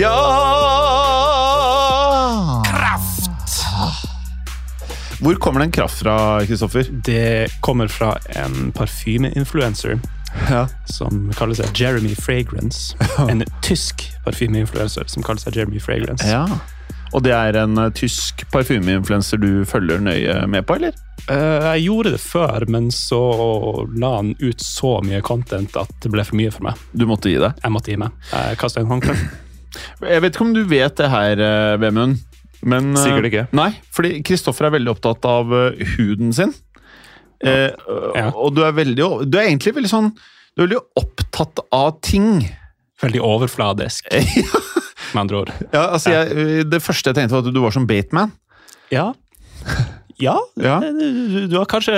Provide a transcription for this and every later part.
Ja Kraft! Hvor kommer den kraft fra, Kristoffer? Det kommer fra en parfymeinfluencer Ja. som kaller seg Jeremy Fragrance. En tysk parfymeinfluencer som kaller seg Jeremy Fragrance. ja. Og det er en eh, tysk parfymeinfluenser du følger nøye med på, eller? Eh, jeg gjorde det før, men så la han ut så mye content at det ble for mye for meg. Du måtte gi deg. Jeg måtte gi meg. Jeg kasta en håndkle. Jeg vet ikke om du vet det her, eh, Vemund. Men, eh, Sikkert ikke. Nei, fordi Kristoffer er veldig opptatt av eh, huden sin. Eh, Ja. Og du er veldig Du er egentlig veldig sånn Du er veldig opptatt av ting. Veldig overfladisk, med andre ord. Ja, altså jeg, Det første jeg tenkte, var at du var som Bateman. Ja. Ja, Ja. Du, du har kanskje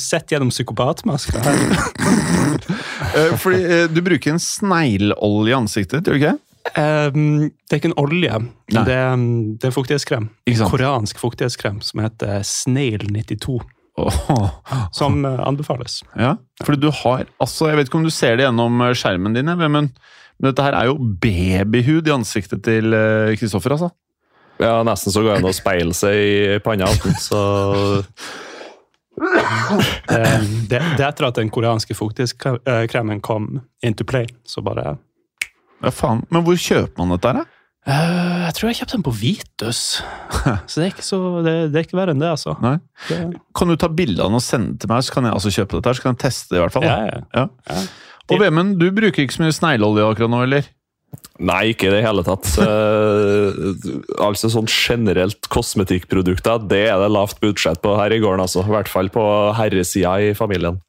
sett gjennom psykopatmaska fordi du bruker en sneglolje i ansiktet, gjør du ikke? Um, det er ikke en olje. Det um, det er fuktighetskrem. Ikke sant? Koreansk fuktighetskrem som heter Snail 92. Oh. Som eh, anbefales. Ja, fordi du har altså, Jeg vet ikke om du ser det gjennom eh, skjermen din, men, men dette her er jo babyhud i ansiktet til eh, Kristoffer, altså. Ja, nesten så går det an å speile seg i panna. Så det, det, det er etter at den koreanske fuktighetskremen kom into play. Så bare Ja, faen. Men hvor kjøper man dette her? Eh, Jeg tror jeg kjøpte den på Vitus. Så det er ikke, så, det, det er ikke verre enn det, altså. Nei. Det, Kan du ta bilde av den og sende den til meg, så kan jeg altså kjøpe dette her, så kan jeg teste det i hvert fall. ja, Da. ja. Ja. Ja. Og Vemund, du bruker ikke så mye snegleolje akkurat nå, eller? Nei, ikke i det hele tatt. uh, altså sånn generelt kosmetikkprodukter, det er det lavt budsjett på her i gården, altså. I hvert fall på herresida i familien.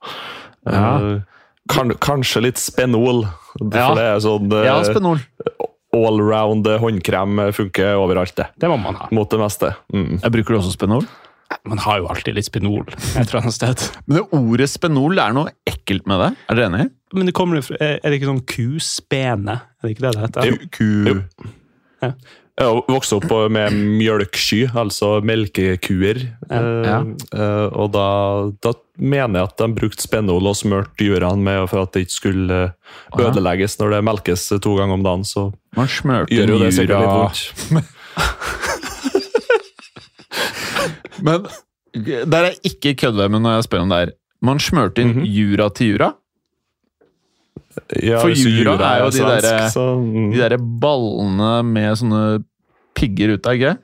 Ja. Eh, kan, kanskje litt Spenol. For Ja. det er sånn eh, Ja, Spenol. allround håndkrem funker overalt, det. Det må man ha. Mot det meste. Mm. Jeg bruker du også Spenol? Man har jo alltid litt Spenol et eller annet sted. Men det ordet Spenol, det er noe ekkelt med det. Er dere enig? Men det kommer er det ikke sånn kuspene? Er det ikke det det heter? Ku... Jo. Ja. Jeg vokste opp med mjølksky, altså melkekuer. Eh, Ja. eh, og da, da mener jeg at de brukte Spenol og smurte dyrene med for at det ikke skulle eh, ødelegges når det melkes to ganger om dagen. Så Man smørte gjør jo det sikkert litt vondt. Men der er ikke kødde med når jeg spør om det her. Man smørte inn Mhm. jura til jura. Ja, For hvis jura er jo de svensk, derre- så, mm. De der ballene med sånne pigger ute, ikke det?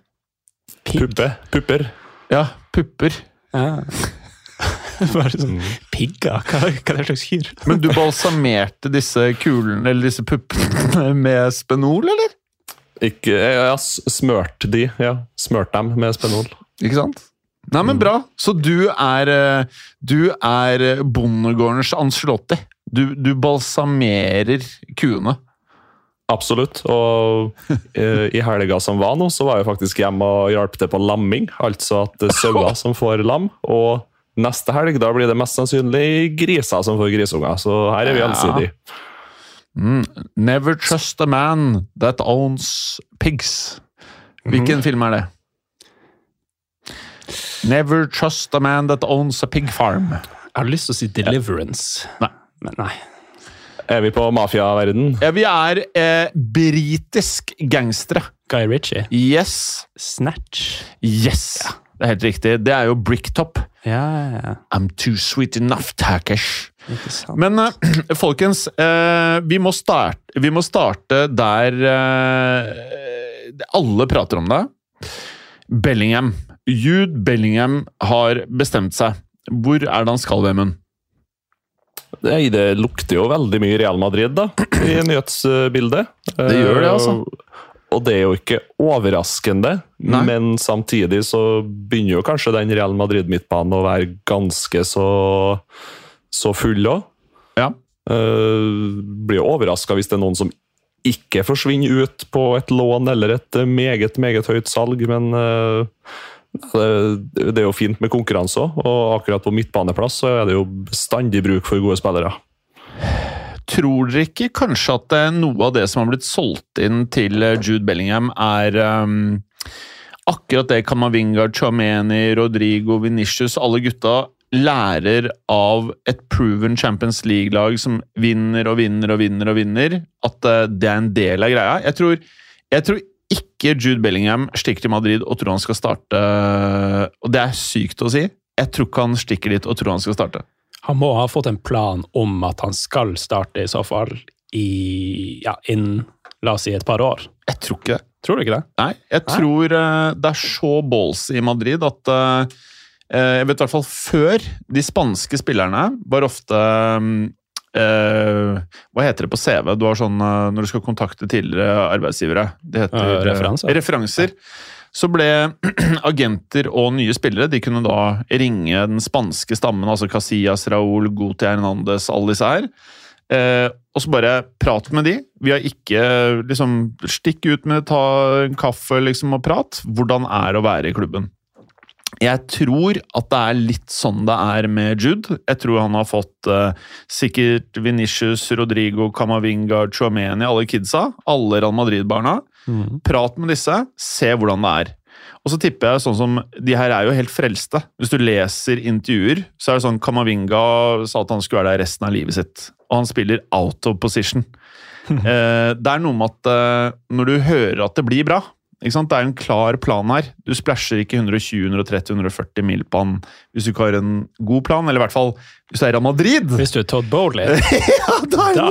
Puppe, Pupper. Ja, pupper. Ja. Bare sånn pigger? Hva, hva er det slags kyr? Men du balsamerte disse kulene, eller disse puppene, med spenol, eller? Ikke, ja, smørte smørt de, ja. Smørt dem med Spenol. Ikke sant? Nei, men bra. Så du er eh, Du er bondegårdens Ancelotti. Du, du balsamerer kuene. Absolutt. Og eh, i helga som var nå, så var jeg faktisk hjemme og hjalp til på lamming. Altså at er sauer som får lam. Og neste helg da blir det mest sannsynlig griser som får grisunger. Så her er vi Ja. Mm. Never trust a man that owns pigs. Hvilken film er det? Never trust a man that owns a pig farm. Jeg har lyst til å si Deliverance. Nei. Men nei. Er vi på mafiaverden? Ja, vi er eh, britisk gangstere. Guy Ritchie. Yes. Snatch. Yes. Det er helt riktig. Det er jo Bricktop. Ja, ja, ja. I'm too sweet enough, Takesh. Men eh, folkens, eh, vi, må starte, vi må starte der eh, alle prater om det. Bellingham. Jude Bellingham har bestemt seg. Hvor er det han skal, Vemund? Nei, det lukter jo veldig mye Real Madrid da, i nyhetsbildet. Det gjør det, altså. Eh, Og det er jo ikke overraskende, Nei. men samtidig så begynner jo kanskje den Real Madrid-midtbanen å være ganske så, så full òg. Ja. blir jo overraska hvis det er noen som ikke forsvinner ut på et lån eller et meget, meget høyt salg, men eh, det, er jo fint med konkurranse òg, og akkurat på midtbaneplass så er det jo bestandig bruk for gode spillere. Tror dere ikke kanskje at eh, noe av det som har blitt solgt inn til eh, Jude Bellingham, er um, akkurat det Kamavinga, Chameni, Rodrigo, Venitius, alle gutta lærer av et proven Champions League-lag som vinner og vinner og vinner og vinner, at eh, det er en del av greia? Jeg tror, jeg tror ikke Jude Bellingham stikker til Madrid og tror han skal starte Og det er sykt å si. Jeg tror ikke han stikker dit og tror han skal starte. Han må ha fått en plan om at han skal starte i så fall i ja, innen la oss si et par år. Jeg tror ikke det. Tror du ikke det? Nei, jeg tror eh, det er så balls i Madrid at eh, eh, Jeg vet i hvert fall før De spanske spillerne var ofte mm, eh, Hva heter det på CV? Du har sånn uh, når du skal kontakte tidligere arbeidsgivere. Det heter Eh, eh, referanser. referanser. Så ble agenter og nye spillere De kunne da ringe den spanske stammen, altså Casillas, Raúl, Guti Hernandez, alle disse her. Og så bare prat med de. Vi har ikke liksom Stikk ut med ta en kaffe liksom, og prat. Hvordan er det å være i klubben? Jeg tror at det er litt sånn det er med Jude. Jeg tror han har fått eh, sikkert Venitius, Rodrigo, Camavinga, Chouameni, alle kidsa. Alle Real Madrid-barna. Prat med disse, se hvordan det er. Og så tipper jeg sånn som De her er jo helt frelste. Hvis du leser intervjuer, så er det sånn Kamavinga sa at han skulle være der resten av livet sitt. Og han spiller out of position. eh, det er noe med at eh, når du hører at det blir bra ikke sant? Det er en klar plan her. Du splæsjer ikke 120-130-140 mil på han hvis du ikke har en god plan, eller i hvert fall hvis du er Real Madrid. Hvis du er Todd Bowley, Ja, da er det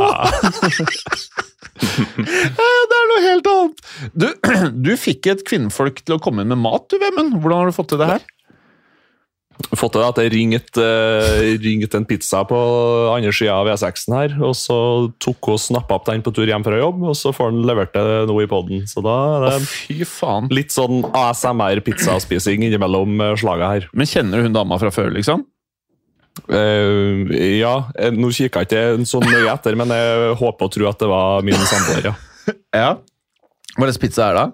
det er noe helt annet! Du, du fikk et kvinnfolk til å komme inn med mat, du, Vemund. Hvordan har du fått til det her? Fått til at jeg ringte, uh, ringte en pizza på andre sida av V6-en her, og så tok hun snappa opp den på tur hjem fra jobb, og så får han levert det nå i poden. Så da er det faen. litt sånn ASMR-pizzaspising innimellom eh, slaga her. Men kjenner du hun dama fra før, liksom? Uh, ja, eh, nå kikka jeg ikke så nøye etter, men jeg håper og tror at det var min samboer, ja. Ja. Hva slags pizza er det?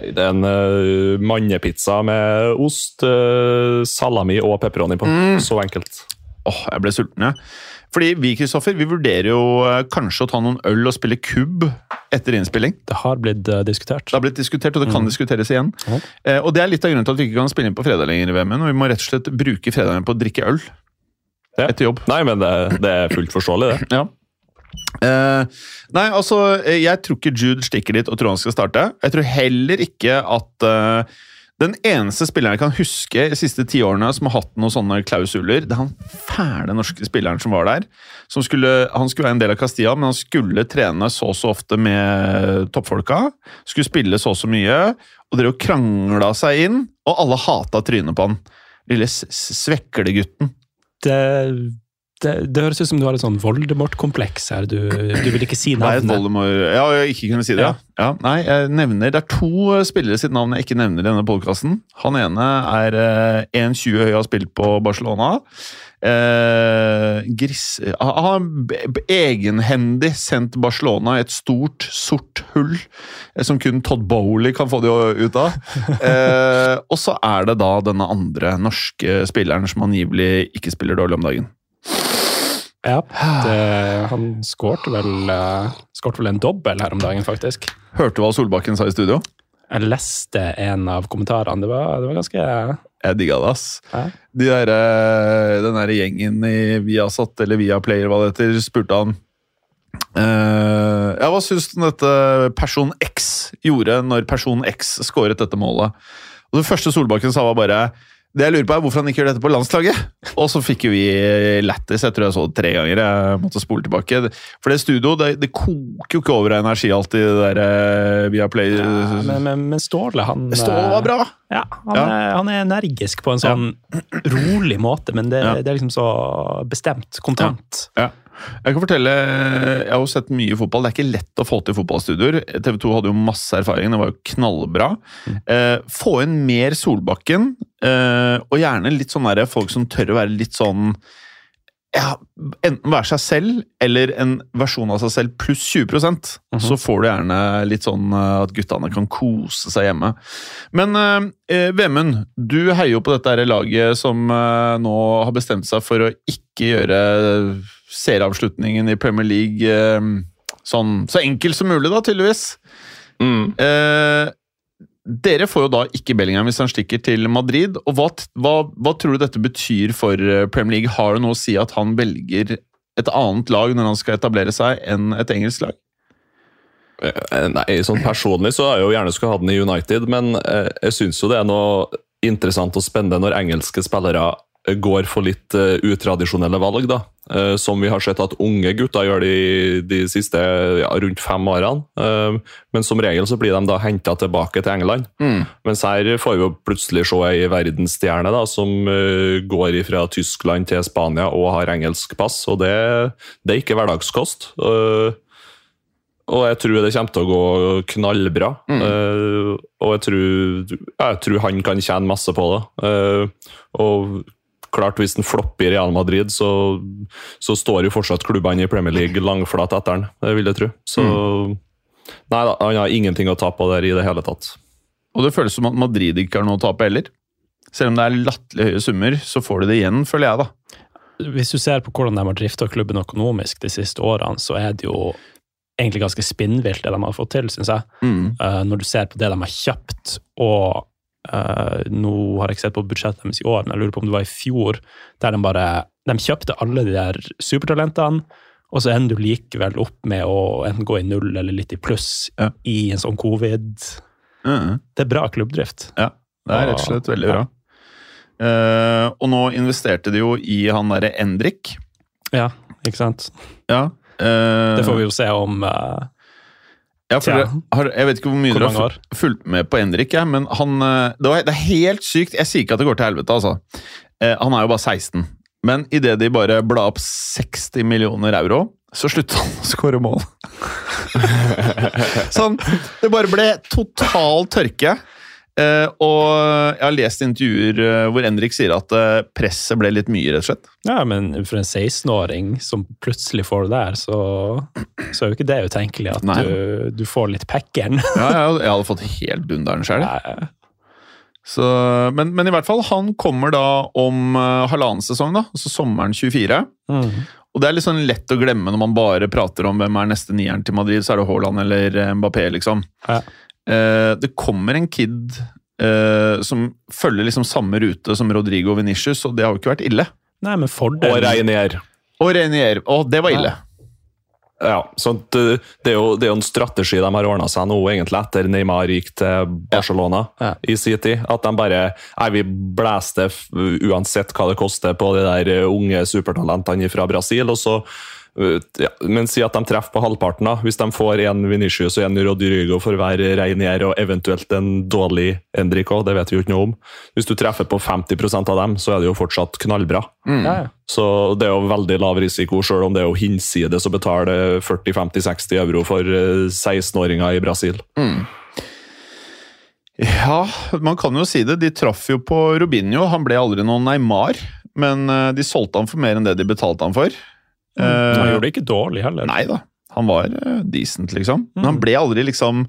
Det er en uh, mannepizza med ost, uh, salami og pepperoni på. Mm. Så enkelt. Åh, jeg ble sulten, jeg. Fordi vi, Kristoffer, vi vurderer jo uh, kanskje å ta noen øl og spille kubb etter innspilling. Det har blitt diskutert. Det har blitt diskutert, og det kan diskuteres igjen. Mm. Eh, og det er litt av grunnen til at vi ikke kan spille inn på fredag lenger i VM-en. Og vi må rett og slett bruke fredagen på å drikke øl Ja. etter jobb. Nei, men det, det er fullt forståelig, det. Ja. Eh, nei, altså, eh, jeg tror ikke Jude stikker dit og tror han skal starte. Jeg tror heller ikke at uh, den eneste spilleren jeg kan huske de siste ti årene som har hatt noen sånne klausuler, det er han fæle norske spilleren som var der. Som skulle, han skulle være en del av Castilla, men han skulle trene så og så ofte med toppfolka. Skulle spille så og så mye, og dere krangla seg inn, og alle hata trynet på han. Lille sveklegutten. Det, det, det høres ut som du har et sånn Voldemort-kompleks her. Du, du vil ikke si navnet. Nei. Voldemort Ja, jeg ikke kunne si det. Ja. Ja, nei, jeg nevner Det er to spillere sitt navn jeg ikke nevner i denne podkasten. Han ene er eh, 1,20 høy og har spilt på Barcelona. Eh, gris, han har egenhendig sendt Barcelona i et stort, sort hull eh, som kun Todd Bowley kan få det ut av. Eh, og så er det da denne andre norske spilleren som angivelig ikke spiller dårlig om dagen. Ja, det, han skårte vel, uh, skårte vel en dobbel her om dagen, faktisk. Hørte du hva Solbakken sa i studio? Jeg leste en av kommentarene. Det var, det var ganske Jeg digga det, ass. De der, eh, den derre gjengen i Viasat, eller Viaplayer, hva det heter, spurte han Uh, Ja, hva syns du dette person X gjorde når person X skåret dette målet? Og Det første Solbakken sa, var bare Det jeg lurer på er hvorfor han ikke gjør dette på landslaget. Og så fikk jo vi lættis. Jeg tror jeg så det tre ganger. Jeg måtte spole tilbake. For det studioet det, det koker jo ikke over av energi alltid, det der eh, via Play. Ja, men, men, men Ståle, han Ståle var bra! Ja, han, Ja. Er, han er energisk på en sånn rolig måte, men det, Ja. det er liksom så bestemt. Kontant. Ja. Jeg kan fortelle, jeg har jo sett mye fotball. Det er ikke lett å få til fotballstudioer. TV 2 hadde jo masse erfaring, det var jo knallbra. Eh, få inn mer Solbakken, eh, og gjerne litt sånn folk som tør å være litt sånn ja, Enten være seg selv eller en versjon av seg selv pluss 20% Så får du gjerne litt sånn eh, at guttene kan kose seg hjemme. Men eh, Vemund, du heier jo på dette her laget som eh, nå har bestemt seg for å ikke gjøre serieavslutningen i Premier League eh, sånn så enkel som mulig, da, tydeligvis. Mm. Eh, dere får jo da ikke Bellingham hvis han stikker til Madrid. og Hva, hva, hva tror du dette betyr for eh, Premier League? Har det noe å si at han velger et annet lag når han skal etablere seg, enn et engelsk lag? Eh, Nei, sånn personlig så har jeg jo gjerne skulle ha den i United, men eh, jeg syns jo det er noe interessant og spennende når engelske spillere eh, går for litt eh, utradisjonelle valg, da. Eh, som vi har sett at unge gutter gjør de, de siste ja, rundt fem årene. Eh, men som regel så blir de da henta tilbake til England. Mens her får vi plutselig se ei verdensstjerne da, som eh, går fra Tyskland til Spania og har engelsk pass, og det, det er ikke hverdagskost. Og jeg tror det kommer til å gå knallbra. Eh, og jeg tror, jeg tror han kan tjene masse på det. Og klart, hvis han flopper i Real Madrid, så, så står jo fortsatt klubbene i Premier League langflat etter han, det vil jeg tro. Så nei da, han har ingenting å ta på der i det hele tatt. Og det føles som at Madrid ikke har noe å tape heller. Selv om det er latterlig høye summer, så får de det igjen, føler jeg, da. Hvis du ser på hvordan de har drifta klubben økonomisk de siste årene, så er det jo egentlig ganske spinnvilt det de har fått til, syns jeg. Eh, når du ser på det de har kjøpt, og eh, nå har jeg ikke sett på budsjettet deres i år, men jeg lurer på om det var i fjor, der de bare de kjøpte alle de der supertalentene, og så ender du likevel opp med å enten gå i null eller litt i pluss Ja. i en sånn covid. Mm. Det er bra klubbdrift. Ja, det er rett og slett veldig bra. Eh, og nå investerte de jo i han derre Endrik. Ja, ikke sant? Ja. Uh, Det får vi jo se om eh, Ja, for har, jeg vet ikke hvor mye Hvor dere har fulgt med på Endrik, ja, men han eh, det, var, det er helt sykt. Jeg sier ikke at det går til helvete, altså. Eh, han er jo bare 16. Men idet de bare bla opp 60 millioner euro, så slutta han å skåre mål. sånn. Det bare ble total tørke. Eh, og jeg har lest intervjuer eh, hvor Henrik sier at eh, presset ble litt mye, rett og slett. Ja, men for en 16-åring som plutselig får det der, så, så er jo ikke det utenkelig at du, du får litt packeren. Ja, jeg, jeg hadde fått helt dunderen sjøl. Men, men i hvert fall, han kommer da om halvannen sesong, da, altså sommeren 24. Mm. Og det er litt sånn lett å glemme når man bare prater om hvem er neste nieren til Madrid, så er det Haaland eller Mbappé, liksom. Ja. Eh, det kommer en kid uh, som følger liksom samme rute som Rodrigo Venicius, og det har jo ikke vært ille. Nei, men Og fordelen Reinier. Og Reinier. og det var ille. Ja, ja uh, det, er jo, det er jo en strategi de har ordna seg nå, egentlig etter Neymar gikk til Barcelona Ja. i sin tid. At de bare Nei, vi blæster uansett hva det koster på de der uh, unge supertalentene fra Brasil. og så uh, ja, men si at de treffer på halvparten. da. Hvis de får en Vinicius og en Rodrigo for hver Reinier og eventuelt en dårlig Endrico, det vet vi jo ikke noe om. Hvis du treffer på 50% av dem, så er det jo fortsatt knallbra. ja, ja. Så det er jo veldig lav risiko, selv om det er jo hinsides å betale 40-50-60 euro for eh, 16-åringer i Brasil. Ja, man kan jo si det. De traff jo på Robinho. Han ble aldri noen Neymar, men eh, de solgte han for mer enn det de betalte han for. Han Eh, gjorde det ikke dårlig heller. Nei da, han var eh, decent, liksom. Men han ble aldri liksom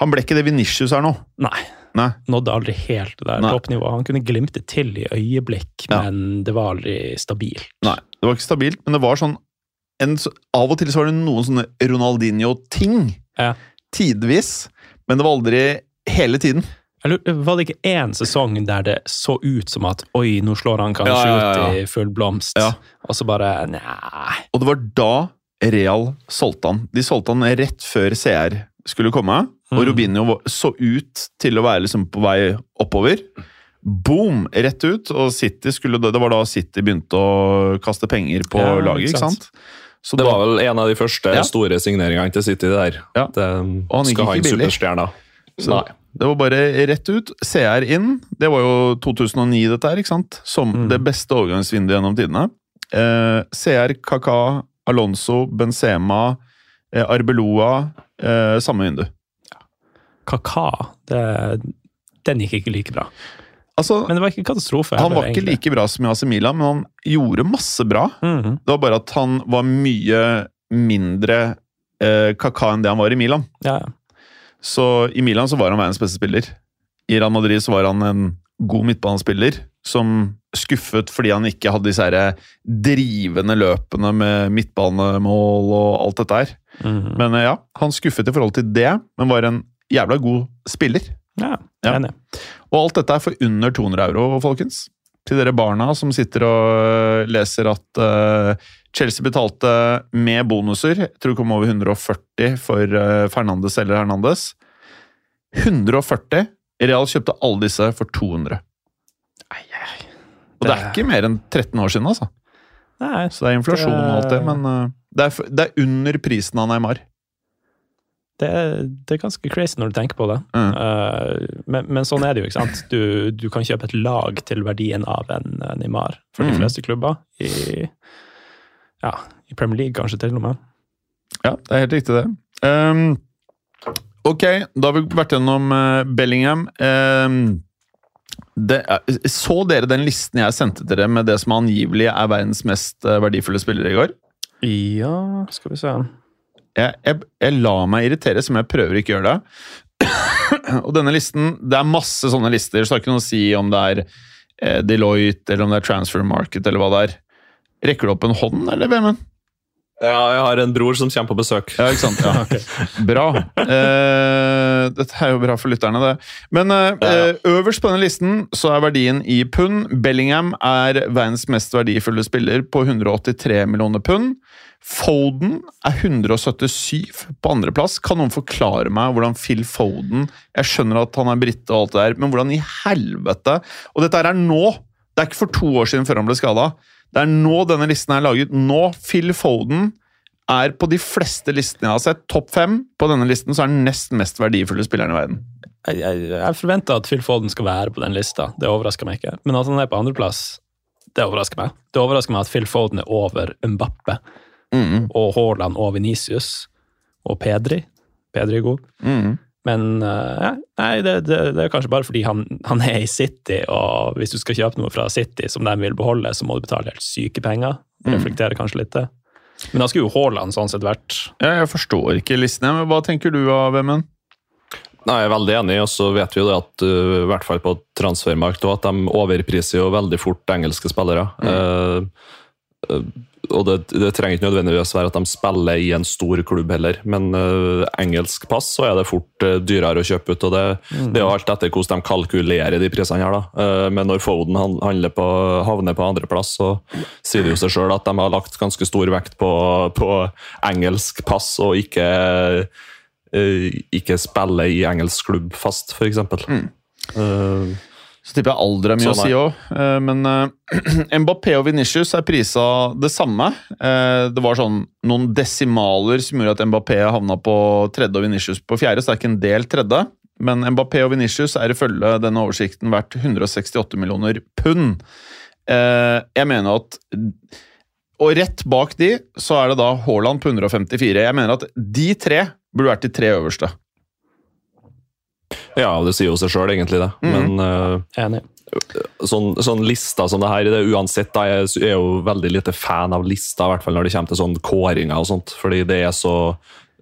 Han ble ikke det Venitius er nå. Nei. Nei. Nådde aldri helt det der toppnivået. Han kunne glimte til i øyeblikk, Ja. men det var aldri stabilt. Nei, Det var ikke stabilt, men det var sånn en, Av og til så var det noen sånne Ronaldinho-ting. Ja. Tidvis. Men det var aldri hele tiden. Lurer, var det ikke én sesong der det så ut som at oi, nå slår han kanskje Ja, ja, ja, ut i full blomst, Ja. og så bare nei. Og det var da Real solgte han. De solgte han rett før CR skulle komme. Og Mm. Robinho var- så ut til å være liksom på vei oppover. boom! Rett ut. Og City skulle, det var da City begynte å kaste penger på Ja, laget, ikke ikke sant. sant? Så Det da- var vel en av de første Ja. store signeringene til City der. Ja. Det, Og han gikk ikke billig. Så Nei. Det var bare rett ut. CR inn. Det var jo 2009, dette her, ikke sant? Som Mm. det beste overgangsvinduet gjennom tidene. Eh, CR, Kaka, Alonso, Benzema, eh, Arbeloa. Eh, samme vindu. Kaka, det, den gikk ikke like bra. Altså, Men det var ikke katastrofe. han var ikke egentlig. like bra som i AC Milan, men han gjorde masse bra. Mhm. Det var bare at han var mye mindre eh, Kaka enn det han var i Milan. Ja, ja. Så i Milan så var han verdens beste spiller. I Real Madrid så var han en god midtbanespiller som skuffet fordi han ikke hadde disse her drivende løpene med midtbanemål og alt dette her. Mhm. Men eh, ja, han skuffet i forhold til det, men var en jævla god spiller. ja, Ja. Og alt dette er for under 200 euro, folkens. Til dere barna som sitter og leser at uh, Chelsea betalte med bonuser. Jeg tror det kom over 140 for uh, Fernandes eller Hernandez. 140! Real kjøpte alle disse for 200. Ai, ai. Og det er ikke mer enn 13 år siden, altså. Nei, Så det er inflasjon og alt det, Det- men uh, det, er, det er under prisen av Neymar. Det, er- det er ganske crazy når du tenker på det. Mm. Uh, men, men sånn er det jo, ikke sant. Du, du kan kjøpe et lag til verdien av en uh, Nimar for de Mm. fleste klubber. I, ja, I Premier League kanskje til og med. Ja, det er helt riktig, det. Um, ok, da har vi vært gjennom uh, Bellingham. Um, det, er- så dere den listen jeg sendte dere med det som angivelig er verdens mest eh, verdifulle spillere i går? Ja, skal vi se. Jeg, jeg, jeg lar meg irritere, som jeg prøver ikke å gjøre det. Og denne listen, Det er masse sånne lister, så det har ikke noe å si om det er eh, Deloitte eller om det er Transfer Market eller hva det er. Rekker du opp en hånd, eller, Vemund? Ja, jeg har en bror som kommer på besøk. Ja, ikke sant? Ja. Bra. Eh, dette er jo bra for lytterne, det. Men eh, eh, øverst på denne listen så er verdien i pund. Bellingham er verdens mest verdifulle spiller på 183 millioner pund. Foden er 177 på andreplass. Kan noen forklare meg hvordan Phil Foden Jeg skjønner at han er brite og alt det der, men hvordan i helvete Og dette er nå! Det er ikke for to år siden før han ble skada. Det er nå denne listen er laget. Nå! Phil Foden er på de fleste listene jeg har sett, topp fem. På denne listen så er den nest mest verdifulle spilleren i verden. Jeg, jeg, jeg forventer at Phil Foden skal være på den lista. Det overrasker meg ikke. Men at han er på andreplass, det overrasker meg. Det overrasker meg at Phil Foden er over Mbappe Mm, og Haaland og Venicius og Pedri. Pedri er god. mm. Men uh, nei, det, det, det er kanskje bare fordi han, han er i City, og hvis du skal kjøpe noe fra City som de vil beholde, så må du betale helt syke penger. Det reflekterer kanskje litt det. Men da skulle jo Haaland sånn sett vært Ja, jeg forstår ikke listene, men hva tenker du av Vemund? Nei, Jeg er veldig enig, og så vet vi jo det at uh, i hvert fall på transfermarkt at de overpriser jo veldig fort engelske spillere. Mm. eh, og det, det trenger ikke nødvendigvis være at de spiller i en stor klubb heller, men uh, engelsk pass så er det fort uh, dyrere å kjøpe ut. og Det, det er jo alt etter hvordan de kalkulerer de prisene her. da. Uh, men når Foden handler på, havner på andreplass, så sier det jo seg sjøl at de har lagt ganske stor vekt på, på engelsk pass, og ikke ikke spille i engelsk klubb fast, f.eks. Mm. Så tipper jeg alder er mye sånn å si òg. Men uh, Mbappé og Venitius er prisa det samme. Uh, det var sånn noen desimaler som gjorde at Mbappé havna på tredje og Venitius på fjerde, så det er ikke en del tredje. Men Mbappé og Venitius er ifølge denne oversikten verdt 168 millioner pund. Uh, jeg mener at Og rett bak de så er det da Haaland på 154. Jeg mener at de tre burde vært de tre øverste. Ja, det sier jo seg sjøl, egentlig, det. Mm. Men uh, enig. sånn, sånn lister som det her, det uansett, da, jeg er jo veldig lite fan av lister, i hvert fall når det kommer til sånn kåringer og sånt, fordi det er så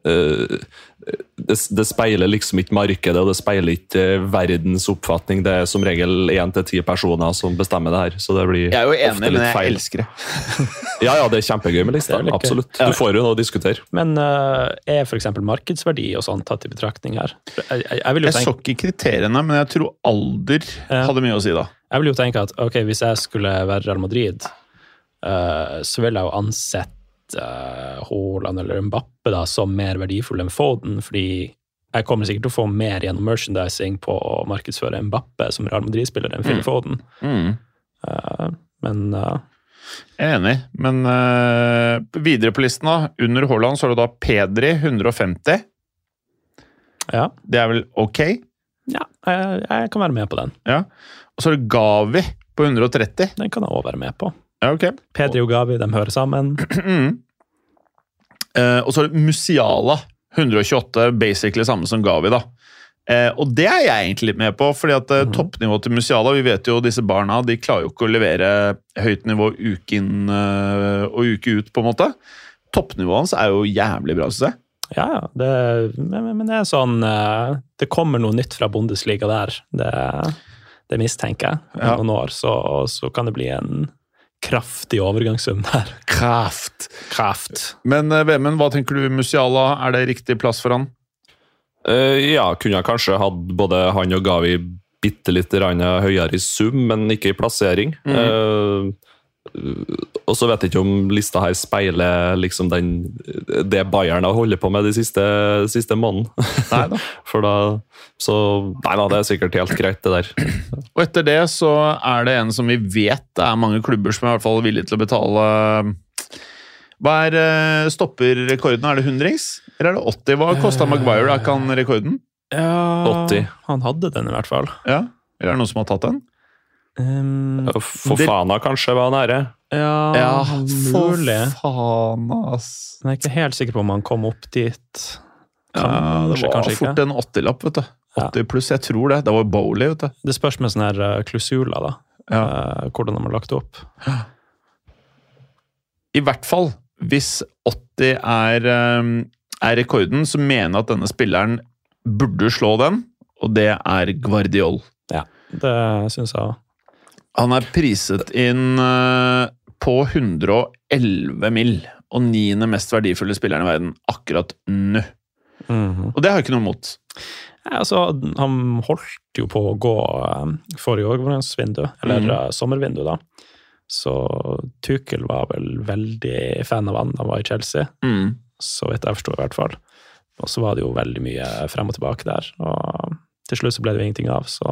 eh, det, det speiler liksom ikke markedet, og det speiler ikke eh, verdens oppfatning. Det er som regel én til ti personer som bestemmer det her. så det blir Jeg er jo enig, men jeg feil. elsker det. Ja, ja, det er kjempegøy med gøy. Absolutt. Du får jo noe å diskutere. Men uh, er f.eks. markedsverdi og sånn tatt i betraktning her? Jeg, jeg, jeg, vil jo Jeg så ikke kriteriene, men jeg tror alder Ja. hadde mye å si da. jeg vil jo tenke at ok, hvis jeg skulle være Real Madrid, uh, så ville jeg jo ansett uh, eller Mbappe da, som mer verdifull enn Foden, fordi jeg kommer sikkert til å få mer gjennom merchandising på å markedsføre Mbappe som Real Madrid-spiller enn Phil Mm. Foden. Mm. Uh, men uh, er enig, men eh, videre på listen, da. Under Haaland så har du da Pedri 150. ja, Det er vel ok? ja jeg, jeg kan være med på den. Ja. Og så er det Gavi på 130. Den kan jeg òg være med på. Ja, ok. Pedri og Gavi de hører sammen. Mm. Eh, og så er det Musiala 128, basically samme som Gavi, da. Eh, og det er jeg egentlig litt med på, fordi at mm. toppnivået til Musiala Vi vet jo disse barna de klarer jo ikke å levere høyt nivå uke inn eh, og uke ut, på en måte. Toppnivået hans er jo jævlig bra, syns jeg. Ja, ja. Det, men, men det er sånn eh, Det kommer noe nytt fra Bundesliga der. Det, det mistenker jeg. Om Ja. noen år så, så kan det bli en kraftig overgangssum der. Kraft. Kraft. Men eh, Vemund, hva tenker du Musiala? Er det riktig plass for han? Uh, ja, kunne jeg kanskje hatt både han og Gavi bitte litt høyere i sum, men ikke i plassering. Eh, og så vet jeg ikke om lista her speiler liksom den, det Bayern har holdt på med de siste, siste måneden. Nei da. For da Så Nei da, det er sikkert helt greit, det der. Og etter det så er det en som vi vet det er mange klubber som er i hvert fall villige til å betale Hva er eh, stopperrekorden? Er det hundrings? Eller er det 80? Hva kosta Maguire? Er ikke han rekorden? Ja, 80. Han hadde den i hvert fall. Ja? Eller er det noen som har tatt den? Um, Fofana kanskje var nære. ja, mulig. faen, ass. Men jeg er ikke helt sikker på om han kom opp dit. Kanskje, Ja, det var fort ikke. en 80-lapp, vet du. Ja. 80 pluss, jeg tror det. Det var Bowley, vet du. Det spørs med sånne her klusula, klausuler, da. Ja. Eh, hvordan de har lagt det opp. I hvert fall, hvis 80 er, um, er rekorden, så mener jeg at denne spilleren burde slå den, og det er Guardiol. Ja, Det syns jeg òg. Han er priset inn eh, på 111 mill. og niende mest verdifulle spilleren i verden akkurat nå. Mhm. Og det har jeg ikke noe imot. Ja, altså, han holdt jo på å gå um, forrige overgangsvindu, eller mm -hmm. sommervindu, da. Så Tukel var vel veldig fan av han da han var i Chelsea, Mm. så vidt jeg forstår i hvert fall. Og så var det jo veldig mye frem og tilbake der, og til slutt så ble det jo ingenting av, så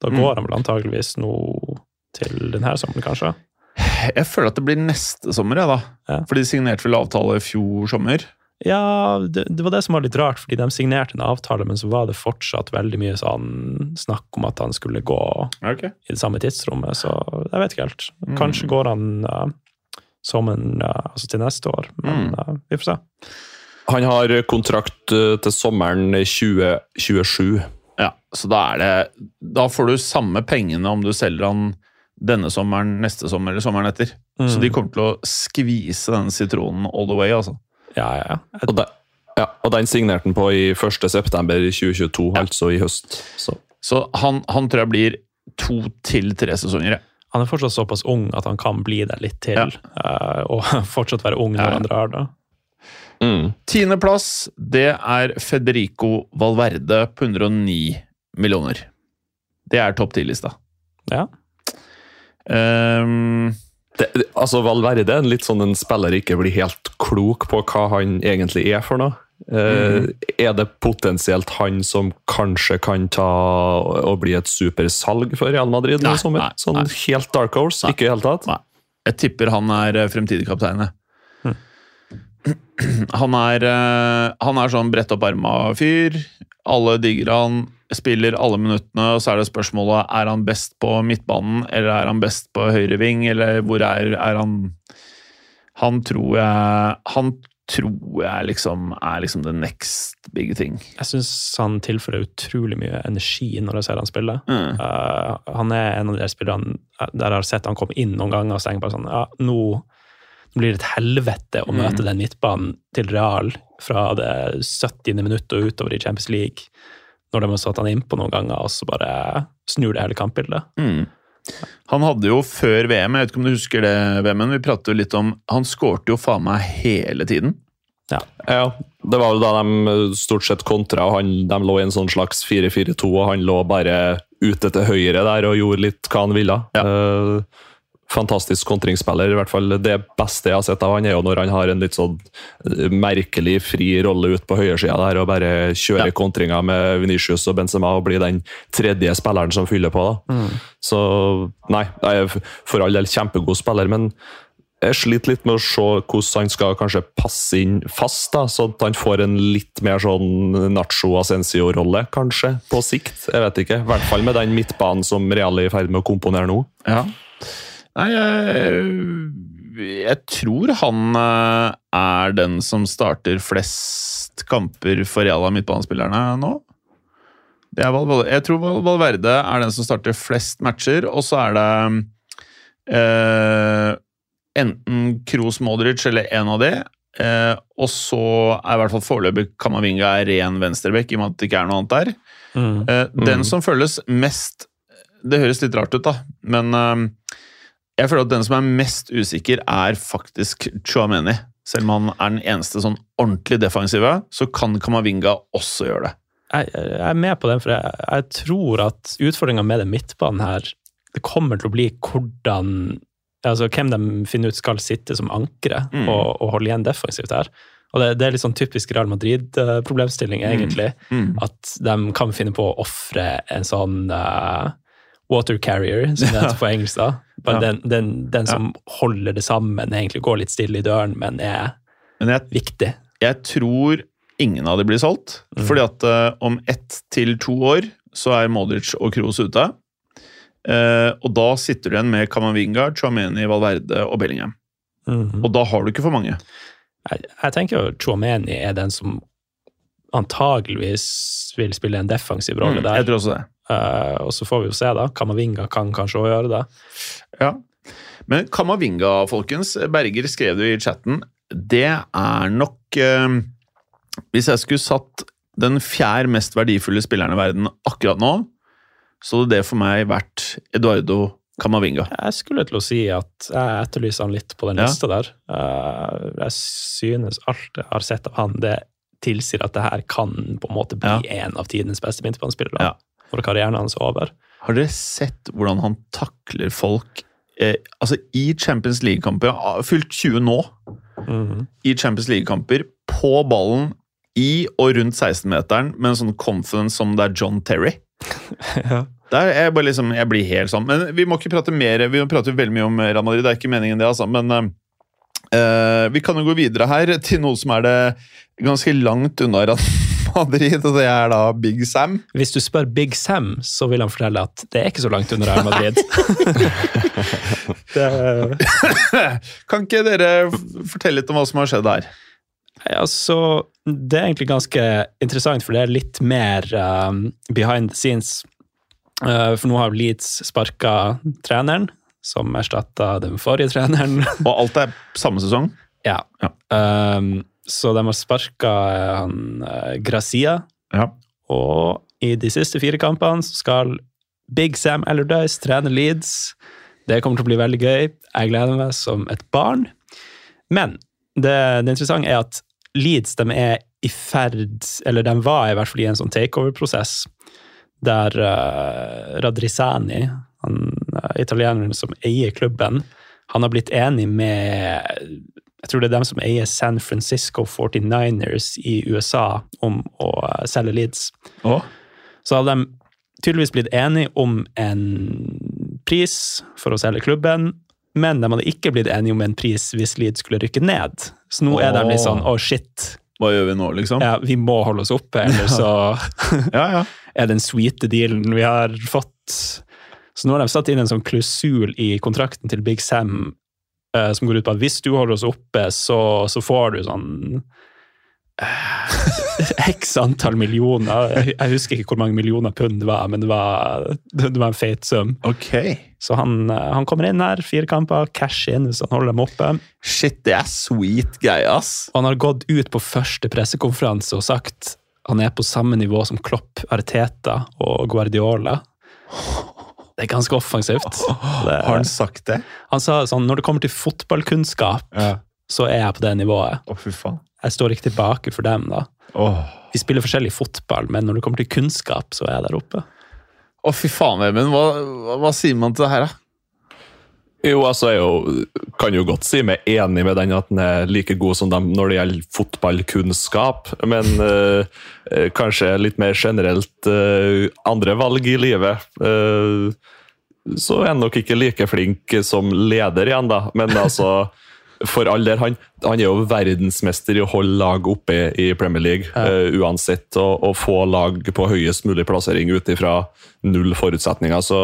da Mm. går han vel antageligvis nå til denne sommeren, kanskje. Jeg føler at det blir neste sommer, ja, da. Ja. For de signerte vel avtale i fjor sommer. Ja, det, det var det som var litt rart, fordi de signerte en avtale, men så var det fortsatt veldig mye sånn snakk om at han skulle gå Okay. i det samme tidsrommet, så jeg vet ikke helt. Mm. Kanskje går han uh, sommeren uh, altså til neste år, men Mm. uh, vi får se. Han har kontrakt til sommeren 2027. Ja, så da er det Da får du samme pengene om du selger han denne sommeren, neste sommer eller sommeren etter. Mm. Så de kommer til å skvise denne sitronen all the way, altså. Ja, ja, ja. Og, de, ja, og den signerte han på i 1. september 2022, altså i høst. Så. Så han, han tror jeg blir to til tre sesonger. jeg. Han er fortsatt såpass ung at han kan bli der litt til, Ja. uh, og fortsatt være ung når Ja. han drar, da. Mm. Tiendeplass, det er Federico Valverde på 109 millioner. Det er topp ti-lista. Ja. Ehm, Det, altså Valverde er en litt sånn en spiller ikke blir helt klok på hva han egentlig er for noe. Mm. Er det potensielt han som kanskje kan ta og bli et supersalg for Real Madrid Nei, i nei, Sånn nei. helt dark horse? Nei. Ikke i hele tatt? Nei. Jeg tipper han er eh, fremtidig kaptein. Hm. Han er, eh, han er sånn brett opp erma-fyr. Alle digger han, spiller alle minuttene, og så er det spørsmålet er han best på midtbanen eller er han best på høyre ving, eller hvor er, er han Han tror jeg Han tror jeg liksom er liksom the next big thing. Jeg syns han tilfører utrolig mye energi når jeg ser han spille. Mm. Uh, han er en av de spillerne der jeg har sett han komme inn noen ganger og stenge tenker bare sånn Ja, nå, nå blir det et helvete å møte den midtbanen til Real fra det 70. minutt og utover i Champions League, når de har satt han innpå noen ganger, og så bare snur det hele kampbildet. Mm. Han hadde jo før VM, jeg vet ikke om du husker det, VM-en, vi pratet jo litt om Han skårte jo faen meg hele tiden. Ja, ja. det var jo da de stort sett kontra, og han, de lå i en sånn slags 4-4-2, og han lå bare ute til høyre der og gjorde litt hva han ville. Ja. Eh, fantastisk kontringsspiller. I hvert fall Det beste jeg har sett av han er jo når han har en litt sånn eh, merkelig fri rolle ut på høyresida der og bare kjører Ja. kontringer med Venitius og Benzema og blir den tredje spilleren som fyller på. da. Så nei, jeg er for all del kjempegod spiller, men jeg sliter litt med å se hvordan han skal kanskje passe inn fast, da, så at han får en litt mer sånn Nacho Ascensio-rolle, kanskje, på sikt. Jeg vet ikke. I hvert fall med den midtbanen som Real er i ferd med å komponere nå. Ja. Nei, jeg, jeg tror han eh, er den som starter flest kamper for Real av midtbanespillerne nå. Er jeg tror Valverde er den som starter flest matcher, og så er det eh, enten Kroos Modric eller en av de. Eh, og så er i hvert fall foreløpig Kamavinga er ren venstrebekk, i og med at det ikke er noe annet der. Mm. Eh, Den som føles mest Det høres litt rart ut, da, men eh, jeg føler at den som er mest usikker, er faktisk Chouameni. Selv om han er den eneste sånn ordentlig defensive, så kan Kamavinga også gjøre det. jeg, jeg er med på den, for jeg, jeg tror at utfordringa med den midtbanen her, det kommer til å bli hvordan altså Hvem de finner ut skal sitte som ankere Mm. og, og holde igjen defensivt her. Og det, det er litt sånn typisk Real Madrid-problemstilling, egentlig. Mm. At de kan finne på å ofre en sånn uh, water carrier, som det heter på engelsk. da. Bare Ja. Den, den, den som holder det sammen, egentlig går litt stille i døren, men er Men jeg, viktig. jeg tror ingen av de blir solgt, Mm. fordi at uh, om ett til to år så er Modric og Kroos ute. Uh, og da sitter du igjen med Kamavinga, Chouameni, Valverde og Bellingham. Mm. Og da har du ikke for mange. Jeg, jeg tenker jo Chouameni er den som antageligvis vil spille en defensiv rolle Mm, der. jeg tror også det. Uh, og så får vi jo se, da. Kamavinga kan kanskje òg gjøre det. Ja. Men Kamavinga, folkens, Berger skrev det i chatten, det er nok uh, Hvis jeg skulle satt den fjerde mest verdifulle spilleren i verden akkurat nå, så hadde det for meg vært Eduardo Kamavinga. Jeg skulle til å si at jeg etterlyser han litt på den Ja. lista der. Uh, jeg synes alt jeg har sett av han, det tilsier at det her kan på en måte bli en av tidenes beste midtbanespillere. Ja. Når karrieren hans er over. Har dere sett hvordan han takler folk eh, altså i Champions League-kamper? Han har Fylt 20 nå. Mhm. I Champions League-kamper, på ballen, i og rundt 16-meteren, med en sånn confidence som det er John Terry. ja. Der er jeg, bare liksom, jeg blir helt sånn. Men vi må ikke prate mer, vi prater prate veldig mye om Real Madrid. Det er ikke meningen, det, altså. Men eh, vi kan jo gå videre her til noe som er det ganske langt unna Real Madrid, og det er da Big Sam. Hvis du spør Big Sam, så vil han fortelle at det er ikke så langt under Real Madrid. det, Kan ikke dere fortelle litt om hva som har skjedd her? Altså, det er egentlig ganske interessant, for det er litt mer um, behind the scenes. Uh, for nå har Leeds sparka treneren, som erstatta den forrige treneren. Og alt er samme sesong? ja. Ja. Um, så de har sparka han uh, Gracia, Ja. og i de siste fire kampene så skal Big Sam Allardyce trene Leeds. Det kommer til å bli veldig gøy. Jeg gleder meg som et barn. Men det, det interessante er at Leeds de er i ferd Eller de var i hvert fall i en sånn takeover-prosess der uh, Radrisani, han italieneren som eier klubben, han har blitt enig med Jeg tror det er dem som eier San Francisco 49ers i USA, om å uh, selge Leeds. Oh. Så hadde de tydeligvis blitt enige om en pris for å selge klubben, men de hadde ikke blitt enige om en pris hvis Leeds skulle rykke ned. Så nå er de litt sånn å shit, Hva gjør vi nå, liksom? ja, vi må holde oss oppe, eller så ja. ja. er den sweete dealen vi har fått. Så nå har de satt inn en sånn klausul i kontrakten til Big Sam uh, som går ut på at hvis du holder oss oppe, så, så får du sånn eh, X antall millioner. Jeg, husker ikke hvor mange millioner pund det var, men det var, det var en feit sum. Okay. Så han, eh, han kommer inn her, fire kamper, cash inn hvis han holder dem oppe. Shit, det er sweet greie, ass. Og han har gått ut på første pressekonferanse og sagt han er på samme nivå som Klopp, Arteta og Guardiola. Det er ganske offensivt. Det, Har han sagt det? han sa sånn, når det kommer til fotballkunnskap, Ja. så er jeg på det nivået. Å, fy faen. Jeg står ikke tilbake for dem, da. Oh. Vi spiller forskjellig fotball, men når det kommer til kunnskap, så er jeg der oppe. Å, fy faen. Hva, hva, hva sier man til det her, da? Jo, altså jeg jo, kan jo godt si meg enig med den at den er like god som dem når det gjelder fotballkunnskap, men eh, eh, kanskje litt mer generelt eh, andre valg i livet. eh, så er han nok ikke like flink som leder igjen, da. Men altså, for all del, han, han er jo verdensmester i å holde lag oppe i Premier League, eh, uansett, og, og få lag på høyest mulig plassering ut ifra null forutsetninger. så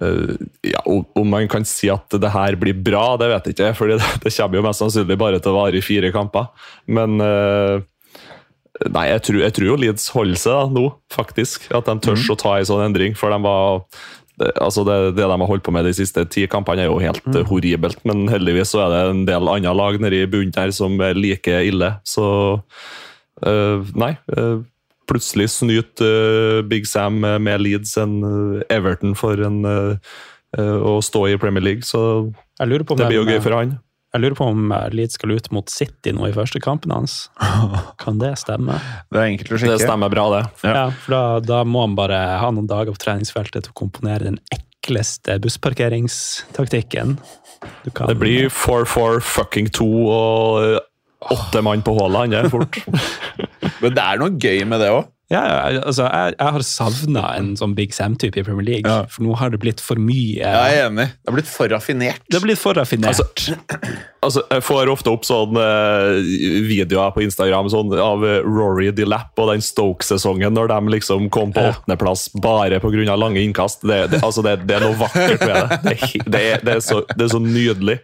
ja, om man kan si at det her blir bra, det vet jeg ikke. for det, kommer jo mest sannsynlig bare til å vare i fire kamper. Men eh, Nei, jeg tror, jeg tror jo Leeds holder seg da, nå, faktisk. At de tør å ta en sånn endring. For de var altså det, det de har holdt på med de siste ti kampene, er jo helt mm. horribelt. Men heldigvis så er det en del andre lag nede i bunnen her som er like ille. Så eh, nei. eh, plutselig snyte uh, Big Sam med- Leeds enn eh, Everton for en, eh, eh, å stå i Premier League. Så Jeg lurer på om det blir jo gøy for han. Jeg lurer på om Leeds skal ut mot City nå i første kampen hans. Kan det stemme? Det er enkelt å Det stemmer bra, det. Ja. Ja, for da, da må han bare ha noen dager på treningsfeltet til å komponere den ekleste bussparkeringstaktikken. Du kan- Det blir 4-4 fucking 2 og åtte mann på hullet, han er fort. Men det er noe gøy med det òg. Ja, ja, altså, jeg, jeg har savna en sånn Big Sam-type i Premier League, Ja. for nå har det blitt for mye. Jeg er enig. Det har blitt for raffinert. Det har blitt for raffinert. Altså, Altså, jeg får ofte opp sånne eh, videoer på Instagram sånn, av eh, Rory DeLapp og den Stoke-sesongen, når de liksom kom på Ja. åttendeplass bare pga. lange innkast. Det, det, altså, det, det er noe vakkert med det. Det er, det er, det er, så, det er så nydelig.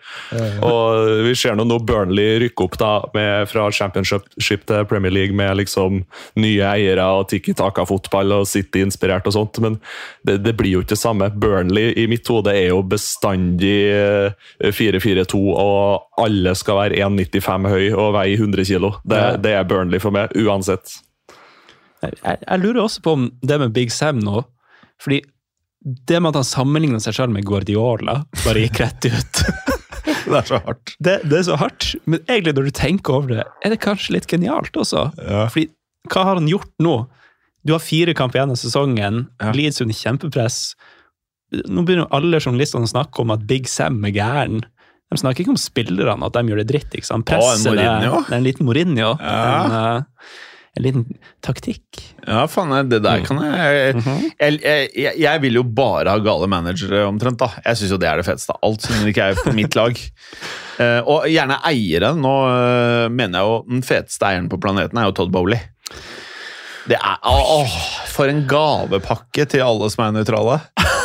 Og Vi ser nå Burnley rykke opp da, med, fra championship til Premier League med liksom nye eiere og Tiki Taka-fotball og City-inspirert og sånt, men det, det blir jo ikke det samme. Burnley i mitt hode er jo bestandig eh, 4-4-2, og alle skal være 1,95 høy og veie 100 kilo. Det, det er Burnley for meg, uansett. Jeg, jeg, jeg lurer også på om det med Big Sam nå Fordi det med at han sammenligner seg selv med Guardiola, bare gikk rett ut. Det er så hardt. Det, det er så hardt. Men egentlig, når du tenker over det, er det kanskje litt genialt også. Ja. Fordi hva har han gjort nå? Du har fire kamper igjen av sesongen. Ja. Leeds under kjempepress. Nå begynner alle journalistene å snakke om at Big Sam er gæren. De snakker ikke om spillerne, at de gjør det dritt. ikke sant? Presset, er en liten Mourinho. Ja. En, eh, en liten taktikk. Ja, faen, det der kan jeg jeg, jeg, jeg jeg vil jo bare ha gale managere, omtrent. da. Jeg syns jo det er det feteste av alt, som ikke er på mitt lag. Uh, og gjerne eiere. Nå uh, mener jeg jo den feteste eieren på planeten er jo Todd Bowley. Det er Åh, for en gavepakke til alle som er nøytrale.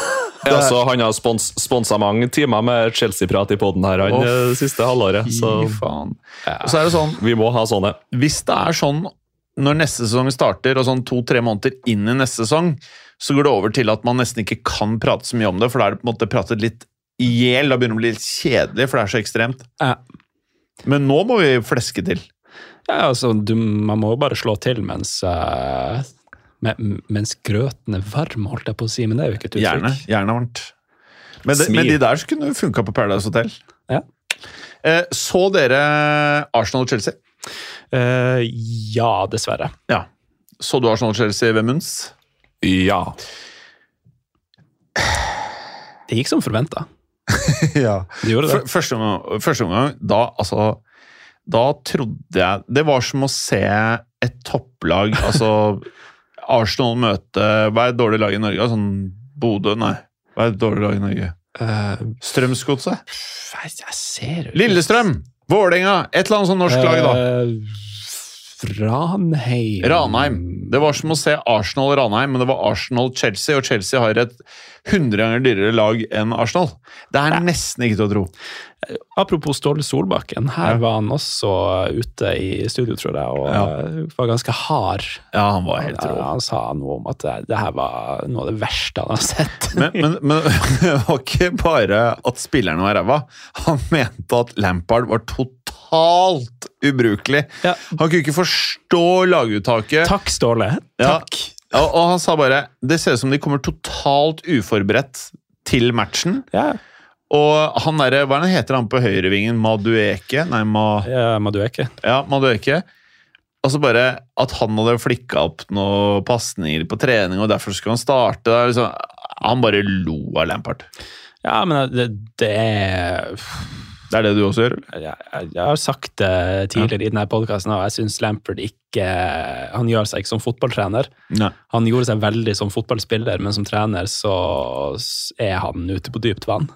Ja, så Han har spons, sponsa mange timer med Chelsea-prat i poden her han, det siste halvåret. Så Fy faen. Og så er det sånn, vi må ha sånne. hvis det er sånn når neste sesong starter, og sånn to-tre måneder inn i neste sesong, så går det over til at man nesten ikke kan prate så mye om det, for da er det på en måte pratet litt i hjel. Da begynner det å bli litt kjedelig, for det er så ekstremt. Ja. Men nå må vi fleske til. Ja, altså, du, man må jo bare slå til mens uh, me- mens grøten er varm, holdt jeg på å si, men det er jo ikke et uttrykk. Gjerne. Gjerne varmt. Men, det, men de der kunne funka på Paradise Hotel. Ja. Eh, så dere Arsenal-Chelsea? Eh, ja, dessverre. Ja. Så du Arsenal-Chelsea ved Munns? Ja. Det gikk som forventa. ja. Det gjorde det. Første første omgang da, altså, da trodde jeg Det var som å se et topplag Altså Arsenal møte Hva er et dårlig lag i Norge? Sånn Bodø? Nei. Hva er et dårlig lag i Norge? Uh, Strømsgodset? jeg, ser jo Lillestrøm! Vålerenga! Et eller annet sånn norsk lag, da. Ranheim Ranheim. Det var som å se Arsenal-Ranheim, men det var Arsenal-Chelsea, og Chelsea har et 100 ganger dyrere lag enn Arsenal. Det er nesten ikke til å tro. Apropos Ståle Solbakken, her Ja. var han også ute i studio, tror jeg, og Ja. eh, var ganske hard. Ja, han var helt rå. han sa noe om at det, det her var noe av det verste han har sett. Men, men, men det var ikke bare at spillerne var ræva. Han mente at Lampard var totalt ubrukelig. Ja. Han kunne ikke forstå laguttaket. Takk, Ståle. Ja. Takk. Og, og han sa bare det ser ut som de kommer totalt uforberedt til matchen. Ja, Og han derre, hva er heter han på høyrevingen? Madueke? Nei, Ma... ja Madueke. Ja, Madueke. Altså bare at han hadde flikka opp noen pasninger på trening, og derfor skulle han starte. Liksom, han bare lo av Lampard. Ja, men det, det er Det er det du også gjør? eller? jeg, jeg, har sagt det tidligere i denne podkasten, og jeg syns Lampard ikke Han gjør seg ikke som fotballtrener. Nei. Han gjorde seg veldig som fotballspiller, men som trener så er han ute på dypt vann.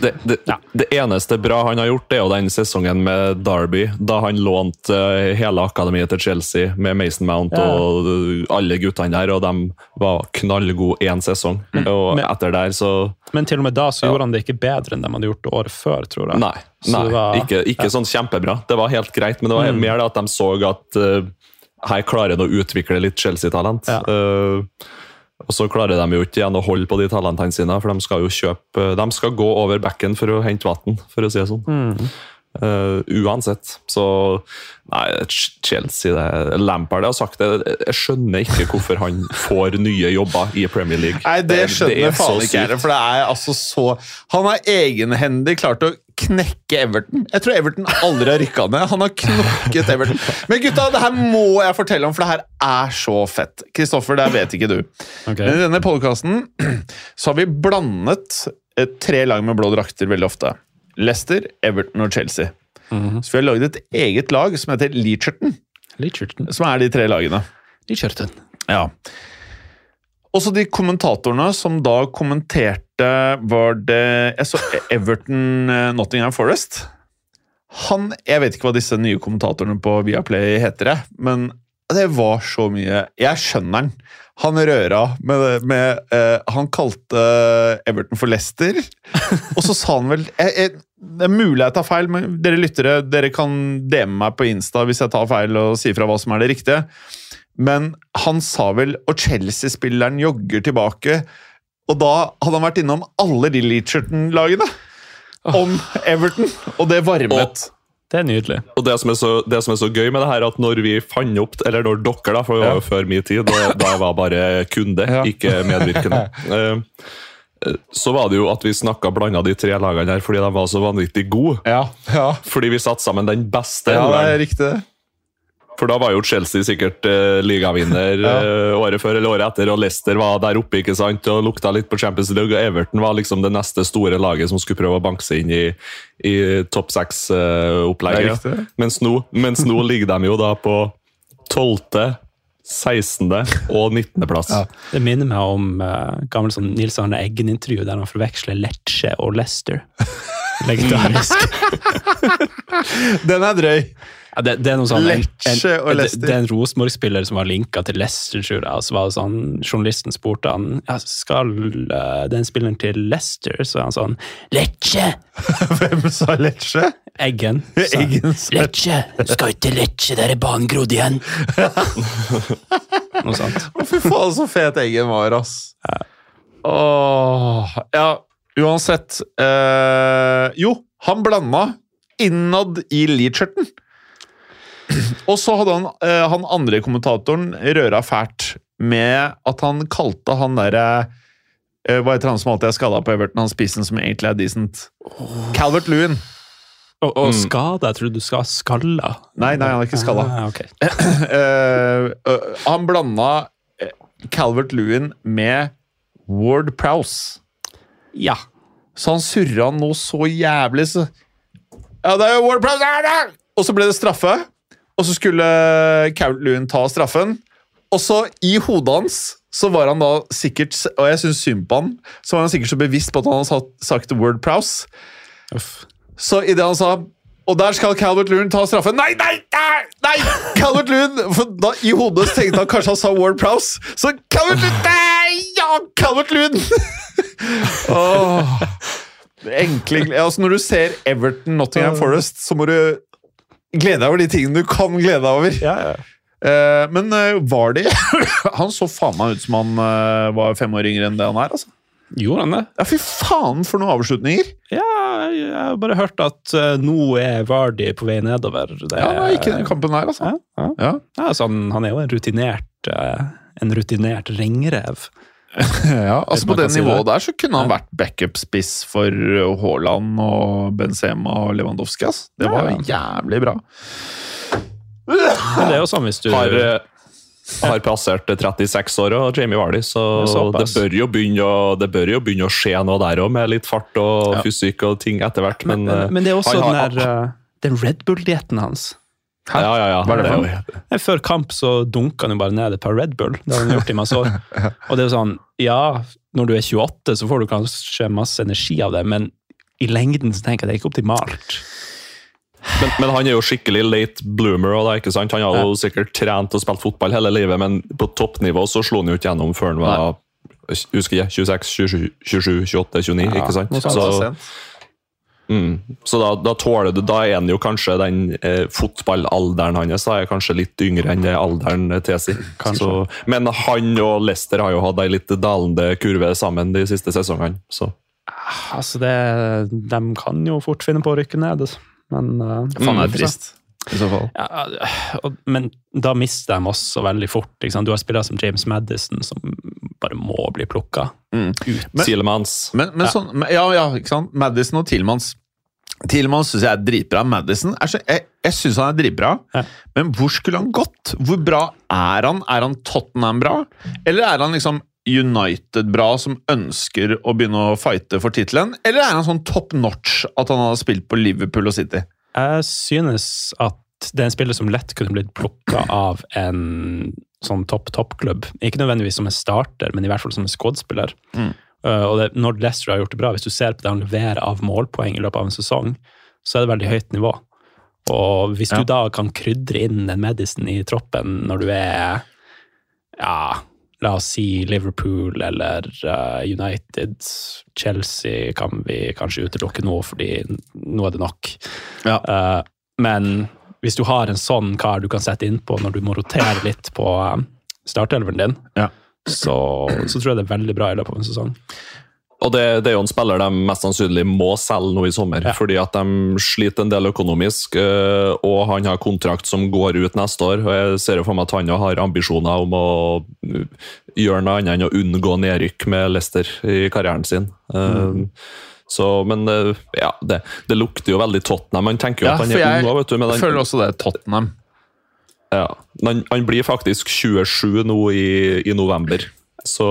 Det, det, det eneste bra han har gjort, det er jo den sesongen med Derby, da han lånte eh, hele akademiet til Chelsea med Mason Mount Ja. og eh, alle guttene der, og de var knallgode én sesong. og men- etter der så Men til og med da så Ja. gjorde han det ikke bedre enn de hadde gjort året før, tror jeg. Nei, nei det var- ikke, ikke sånn kjempebra. Det var helt greit, men det var Mm. mer det at de så at uh, her klarer han å utvikle litt Chelsea-talent. Ja. Og så klarer de jo ikke igjen å holde på de talentene sine, for de skal jo kjøpe De skal gå over bekken for å hente vann, for å si det sånn. Mm. Eh, uansett. Så Nei, Chelsea det, Lampard har sagt det, jeg skjønner ikke hvorfor han får nye jobber i Premier League. Nei, det skjønner det så faen ikke jeg, for det er altså så Han har egenhendig klart å knekke Everton. Jeg tror Everton aldri har rykka ned. Han har knokket Everton. Men gutta, det her må jeg fortelle om, for det her er så fett. Kristoffer, det vet ikke du. Okay. Men i denne podkasten så har vi blandet eh, tre lag med blå drakter veldig ofte. Leicester, Everton og Chelsea. Mhm. Så vi har laget et eget lag som heter Leacherton, Licherton. som er de tre lagene. Leacherton. Ja. Også de kommentatorene som da kommenterte Var det Jeg så Everton eh, Nottingham Forest. Han Jeg vet ikke hva disse nye kommentatorene på Viaplay heter, men det var så mye Jeg skjønner han. Han røra med, med uh, Han kalte Everton for Leicester, og så sa han vel jeg, jeg, Det er mulig jeg tar feil, men dere lyttere dere kan DM meg på Insta hvis jeg tar feil og sier fra hva som er det riktige. Men han sa vel Og Chelsea-spilleren jogger tilbake. Og da hadde han vært innom alle de Leacherton-lagene om Everton, og det varmet. Det er nydelig. Og det som, er så, det som er så gøy med det her, at når vi fant opp Eller når dere, da, for det var jo før min tid, da, da jeg var bare kunde, Ja. ikke medvirkende. eh, eh, Så var det jo at vi snakka blanda de tre lagene her fordi de var så vanvittig gode. Ja, ja. Fordi vi satte sammen den beste. ja det er riktig. For da var jo Chelsea sikkert uh, ligavinner Ja. uh, året før eller året etter, og Leicester var der oppe ikke sant, og lukta litt på Champions League, og Everton var liksom det neste store laget som skulle prøve å banke seg inn i, i topp seks-opplegget. Uh, mens, mens nå ligger de jo da på 12., 16. og 19. plass. Ja. Det minner meg om uh, gammel sånn Nils Arne Eggen-intervju der han forveksler Lecce og Leicester. Legendarisk. Den er drøy. Ja, det, det er noe sånn en, en, en, det, er en Rosenborg-spiller som var linka til Leicester, tror jeg. Og så var det sånn, journalisten spurte han ja, skal uh, den spilleren til Leicester, så er han sånn Lecce! Hvem sa Lecce? Eggen. sa- Eggen Lecce! Skal ikke Lecce, der er banen grodd igjen! Noe sånt. Å, fy faen, så fet Eggen var, ass. Åh, ja, uansett eh, Jo, han blanda innad i Leacherton. Og så hadde han, eh, han andre kommentatoren røra fælt med at han kalte han derre eh, Hva heter han som alltid er skada på Everton? Han spissen som egentlig er decent. Calvert Lewin. Og, og skada, jeg trodde du skal ha skalla. Nei, nei, han er ikke skalla. Ah, okay. Eh, eh, han blanda eh, Calvert Lewin med Ward Prowse. Ja. Så han surra noe så jævlig, så Ja, det er jo Ward Prowse! Og så ble det straffe. Og så skulle Lewin ta straffen. Og så, i hodet hans, så var han da sikkert Og jeg syns synd på han. Så var han sikkert så bevisst på at han hadde sagt- word prouse. Uff. Så idet han sa Og der skal Calvert Loon ta straffen Nei, nei, nei! nei Calvert Loon For da, I hodet tenkte han kanskje han sa Ward Prowse. Så Calvert Loon Nei! Ja, Calvert Loon! oh. Enkle altså Når du ser Everton Nottingham Forest, så må du glede deg over de tingene du kan glede deg over. Eh, men eh, var det Han så faen meg ut som han eh, var fem år yngre enn det han er. altså. Gjorde han det? Ja, Fy faen for noen avslutninger! Ja, jeg har bare hørt at eh, nå er Vardy på vei nedover. Det, Ja, er ikke den kampen her, altså. Ja, ja. Ja. Ja, altså, han, han er jo en rutinert, eh, en rutinert ringrev. Ja, altså På det nivået det. der så kunne han vært backup-spiss for uh, Haaland og Benzema og Lewandowski. ass. Det var Ja. jævlig bra. Men det er jo sånn hvis du Har, eh, har passert 36 år, og Jamie Vardy, så det bør, å, det bør jo begynne å skje noe der òg, med litt fart og Ja. fysikk og ting etter hvert. Men, Men, men det er også den der den Red Bull-dietten hans. Ja, ja, ja. Hva er det for noe? Eh, Før kamp så dunka han jo bare ned et par Red Bull. Det har han gjort i masse år. Og det er jo sånn, ja, når du er 28 så får du kanskje masse energi av det, men i lengden så tenker jeg det er ikke optimalt. Men, men han er jo skikkelig late bloomer. og det er ikke sant? Han har jo sikkert trent og spilt fotball hele livet, men på toppnivå så slo han jo ikke gjennom før han var Nei. husker jeg, 26, 27, 28, 29. ikke sant? Så, sent. Mm, så da, da tåler du Da er han jo kanskje den eh, fotballalderen hans da er kanskje litt yngre enn det alderen tilsier. Men han og Lester har jo hatt ei litt dalende kurve sammen de siste sesongene. så... Altså, det, de kan jo fort finne på å rykke ned, altså. men eh, Faen, det er trist. I så fall. Ja, og, men da mister de også veldig fort. Ikke sant? Du har spillere som James Madison, som bare må bli plukka Mm. ut. Men-. Men, men Ja. sånn, ja, ja, ikke sant? Madison og Tilemans Tilemans syns jeg er dritbra. Madison er så, Jeg, jeg syns han er dritbra, Ja. men hvor skulle han gått? Hvor bra er han? Er han Tottenham-bra? Eller er han liksom United-bra, som ønsker å begynne å fighte for tittelen? Eller er han sånn top notch at han har spilt på Liverpool og City? Jeg synes at det er en spiller som lett kunne blitt plukka av en sånn topp-topp-klubb. Ikke nødvendigvis som en starter, men i hvert fall som en squad-spiller. Mm. Uh, og det, når Leicester har gjort det bra, hvis du ser på det han leverer av målpoeng i løpet av en sesong, så er det veldig høyt nivå. Og hvis Ja. du da kan krydre inn en Medicine i troppen når du er ja, la oss si Liverpool eller uh, United, Chelsea kan vi kanskje utelukke nå, fordi nå er det nok. Ja. Eh, men hvis du har en sånn kar du kan sette innpå når du må rotere litt på uh, startelveren din, Ja. så, så tror jeg det er veldig bra i løpet av en sesong. Og det, det er jo en spiller de mest sannsynlig må selge nå i sommer, Ja. fordi at de sliter en del økonomisk, eh, og han har kontrakt som går ut neste år. og Jeg ser jo for meg at han har ambisjoner om å eh, gjøre noe annet enn å unngå nedrykk med Leicester i karrieren sin. Mm. Så, men eh, ja, det, det lukter jo veldig Tottenham. Han tenker jo Ja, at han er jeg ung òg, vet du. Men han, føler også det er Tottenham. ja, han, han blir faktisk 27 nå i, i november. Så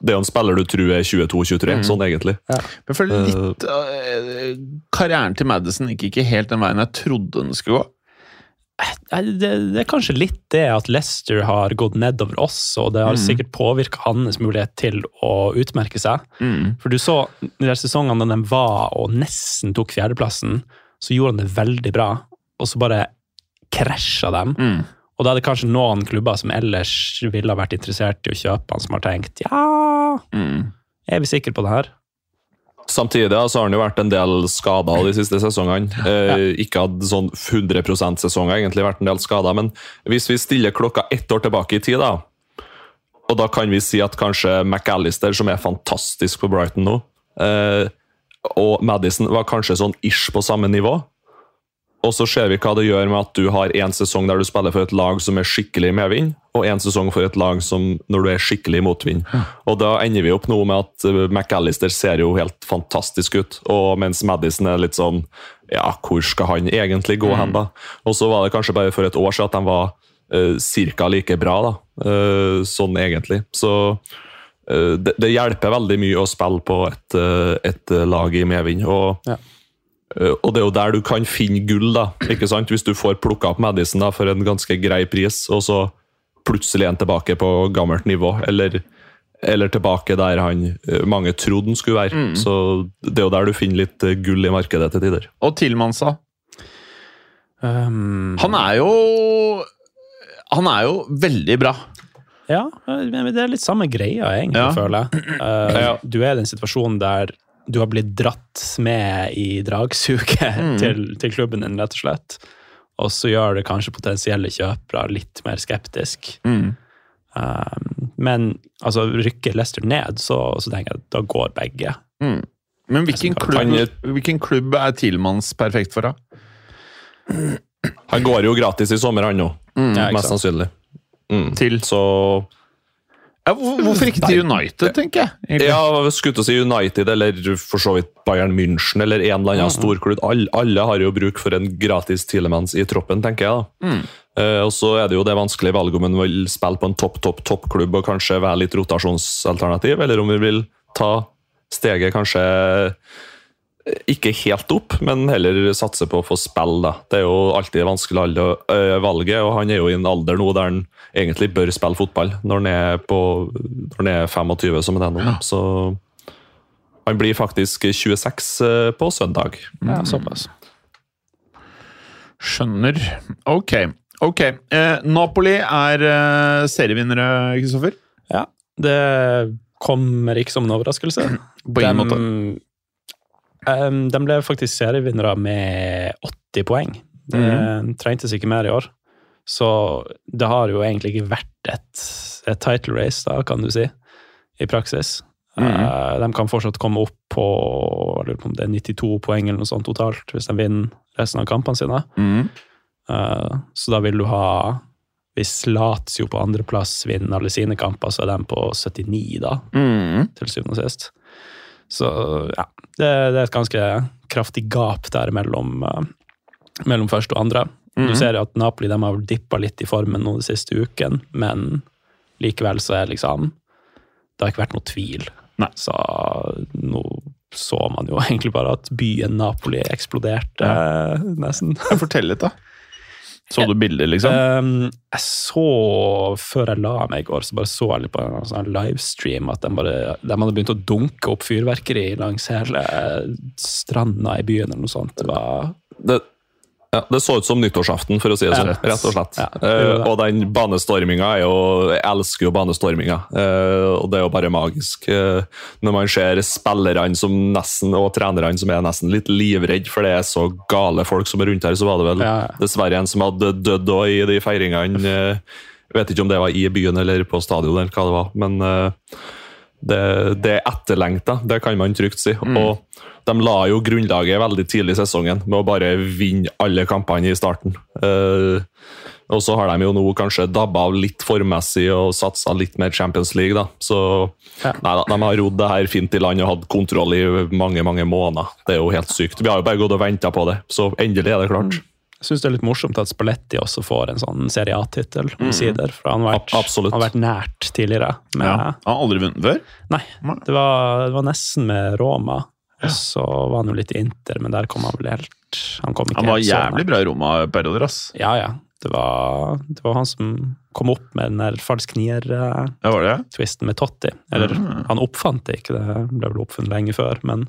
det er jo en spiller du tror er 22-23, sånn egentlig. Men jeg føler litt uh, Karrieren til Madison gikk ikke helt den veien jeg trodde den skulle gå. Det, det er kanskje litt det at Leicester har gått nedover oss, og det har sikkert påvirka hans mulighet til å utmerke seg. For du så de der sesongene da de var og nesten tok fjerdeplassen, så gjorde han det veldig bra, og så bare krasja dem. Mm. Og da er det kanskje noen klubber som ellers ville ha vært interessert i å kjøpe han, som har tenkt ja, Mm. er vi sikre på det her? Samtidig da, så har han jo vært en del skada de siste sesongene. Eh, ikke hatt sånn 100% sesonger, egentlig vært en del skada. Men hvis vi stiller klokka ett år tilbake i tid, da, og da kan vi si at kanskje McAllister, som er fantastisk på Brighton nå, eh, og Madison var kanskje sånn ish på samme nivå. Og så ser vi hva det gjør med at du har en sesong der du spiller for et lag som er skikkelig medvind, og en sesong for et lag som når du er skikkelig motvind. Og da ender vi opp nå med at eh, McAllister ser jo helt fantastisk ut, og mens Madison er litt sånn Ja, hvor skal han egentlig gå hen, da? Og så var det kanskje bare for et år siden at de var uh, ca. like bra, da. Uh, sånn egentlig. Så uh, det, det hjelper veldig mye å spille på et, et lag i medvind. og Ja. Uh, Og det er jo der du kan finne gull, da. ikke sant? Hvis du får plukka opp Madison da, for en ganske grei pris, og så plutselig en tilbake på gammelt nivå, eller, eller tilbake der han uh, mange trodde han skulle være. Så det er jo der du finner litt uh, gull i markedet til tider. Og Tilmansa. Um, Han er jo Han er jo veldig bra. Ja, men det er litt samme greia, egentlig, Ja. føler jeg. Uh, Ja. Du er i den situasjonen der du har blitt dratt med i dragsuget Mm. til, til klubben din, rett og slett. Og så gjør det kanskje potensielle kjøpere litt mer skeptisk. Mm. Um, men altså, rykker Leicester ned, så, så tenker jeg at da går begge. Mm. Men hvilken klubb, hvilken klubb er Tillmans perfekt for, da? Han går jo gratis i sommer, han nå. Ja, mest sant? sannsynlig. Mm. Til Så ja, Hvorfor ikke til United, tenker jeg? egentlig? Ja, skulle til å si United eller for så vidt Bayern München eller en eller annen storklubb. Alle, alle har jo bruk for en gratis Tielemanns i troppen, tenker jeg. da. Eh, og så er det jo det vanskelige valget om en vil spille på en topp, topp, toppklubb og kanskje være litt rotasjonsalternativ, eller om vi vil ta steget kanskje ikke helt opp, men heller satse på å få spille. Da. Det er jo alltid vanskelig alder, øh, valget, og han er jo i en alder nå der han egentlig bør spille fotball, når han er, på, når han er 25, som han er nå. Så han blir faktisk 26 øh, på søndag. Ja, såpass. Skjønner. Ok. ok. Eh, Napoli er eh, serievinnere, Kristoffer. Ja, det kommer ikke som en overraskelse. På ingen måte. Um, de ble faktisk serievinnere med 80 poeng. Det Mhm. trengtes ikke mer i år. Så det har jo egentlig ikke vært et, et title race, da, kan du si, i praksis. Mhm. Uh, de kan fortsatt komme opp på om det er 92 poeng eller noe sånt totalt, hvis de vinner resten av kampene sine. Mm. Uh, så da vil du ha Hvis Lazio på andreplass vinner alle sine kamper, så er de på 79, da, Mm. til syvende og sist. Så ja, det, det er et ganske kraftig gap der mellom, eh, mellom første og andre. Du Mhm. ser jo at Napoli de har dippa litt i formen nå de siste uken, men likevel så er liksom Det har ikke vært noe tvil. Nei. Så nå så man jo egentlig bare at byen Napoli eksploderte, Ja. eh, nesten. Fortell litt, da. Så du bilder, liksom? Um, jeg så, før jeg la meg i går, så bare så jeg litt på en sånn livestream at de, bare, de hadde begynt å dunke opp fyrverkeri langs hele stranda i byen, eller noe sånt. Det var Det, ja, det så ut som nyttårsaften, for å si det sånn. Rett og slett. Ja, det gjorde og den banestorminga er jo Jeg elsker jo banestorminga, Uh, og det er jo bare magisk. Uh, når man ser spillerne som nesten, og trenerne som er nesten litt livredd for det er så gale folk som er rundt her, så var det vel Ja, ja. dessverre en som hadde dødd òg i de feiringene. Jeg vet ikke om det var i byen eller på stadion, eller hva det var, men det, det er etterlengta, det kan man trygt si. Og de la jo grunnlaget veldig tidlig i sesongen med å bare vinne alle kampene i starten. Uh, og så har de jo nå kanskje dabba av litt formmessig og satsa litt mer Champions League, da. Så Ja. nei da, de har rodd det her fint i land og hatt kontroll i mange, mange måneder. Det er jo helt sykt. Vi har jo bare gått og venta på det, så endelig er det klart. Jeg syns det er litt morsomt at Spalletti også får en sånn Serie A-tittel, omsider. For han har vært, han har vært nært tidligere. Med, Ja. Han har aldri vunnet før? Nei, det var, det var nesten med Roma. Og så var han jo litt i Inter, men der kom han vel helt Han Han var helt jævlig bra i Roma-perioder, ass. Ja, ja. Det var, det var han som kom opp med den der falsk nier-twisten Ja, med Totti. Eller mm. han oppfant det ikke, det ble vel oppfunnet lenge før, men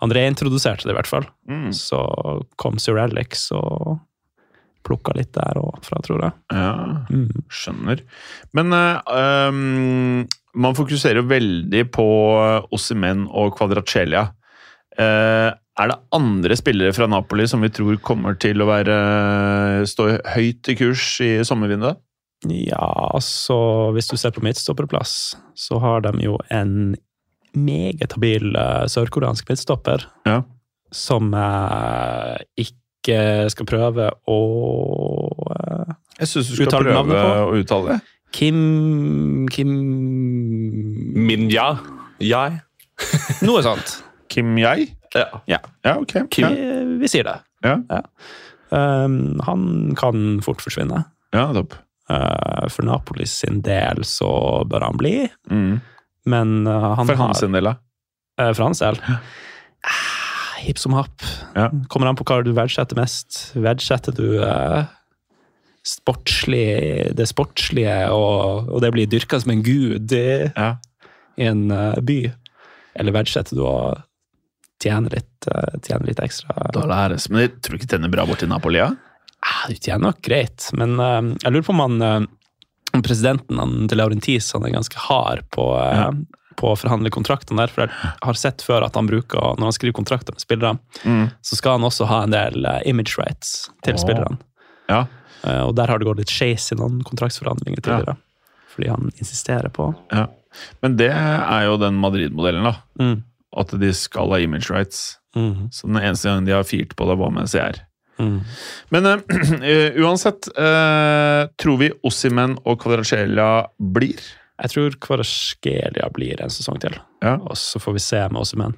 han introduserte det i hvert fall. Mm. Så kom Sir Alex og plukka litt der og fra, tror jeg. Ja, Mm. skjønner. Men uh, um, man fokuserer jo veldig på Ossimen og Kvadracelia. Uh, er det andre spillere fra Napoli som vi tror kommer til å være stå høyt i kurs i sommervinduet? Ja, altså Hvis du ser på midtstopperplass, så har de jo en meget habil eh, sørkoreansk midtstopper Ja. som eh, ikke skal prøve å eh, Jeg syns du skal prøve å uttale det. Kim Kim Minja. Jeg. Noe sånt. Kim Yai? Ja. Ja, ok. Kim. Ja. Vi sier det. Ja. Um, han kan fort forsvinne. ja, topp. Uh, for Napolis sin del så bør han bli, Mm. Men uh, han For hans del, da. Eh, For hans del? Ah, Hipp som happ. Ja. Kommer an på hva du verdsetter mest. Verdsetter du uh, sportslig, det sportslige og, og det blir dyrka som en gud i, Ja. i en by? Eller verdsetter du å tjene litt, tjene litt ekstra? Da læres. Men jeg tror ikke tjener bra borti Napolia? ja? Ah, du tjener nok greit, men jeg lurer på om han presidenten han, De Laurentis han er ganske hard på, eh, Ja. på å forhandle kontraktene der. For jeg har sett før at han bruker, når han skriver kontrakter med spillere, Mm. så skal han også ha en del eh, image rights til oh. spillerne. Ja. Eh, og der har det gått litt skeis i noen kontraktsforhandlinger tidligere. Fordi han insisterer på ja. Men det er jo den Madrid-modellen, da. mm. At de skal ha image rights. Mm. Så den eneste gangen de har firt på det, var med CR. Mm. Men uh, uansett, uh, tror vi Ossimen og Kvadracelia blir? Jeg tror Kvarskelia blir en sesong til, Ja. og så får vi se med Ossimen.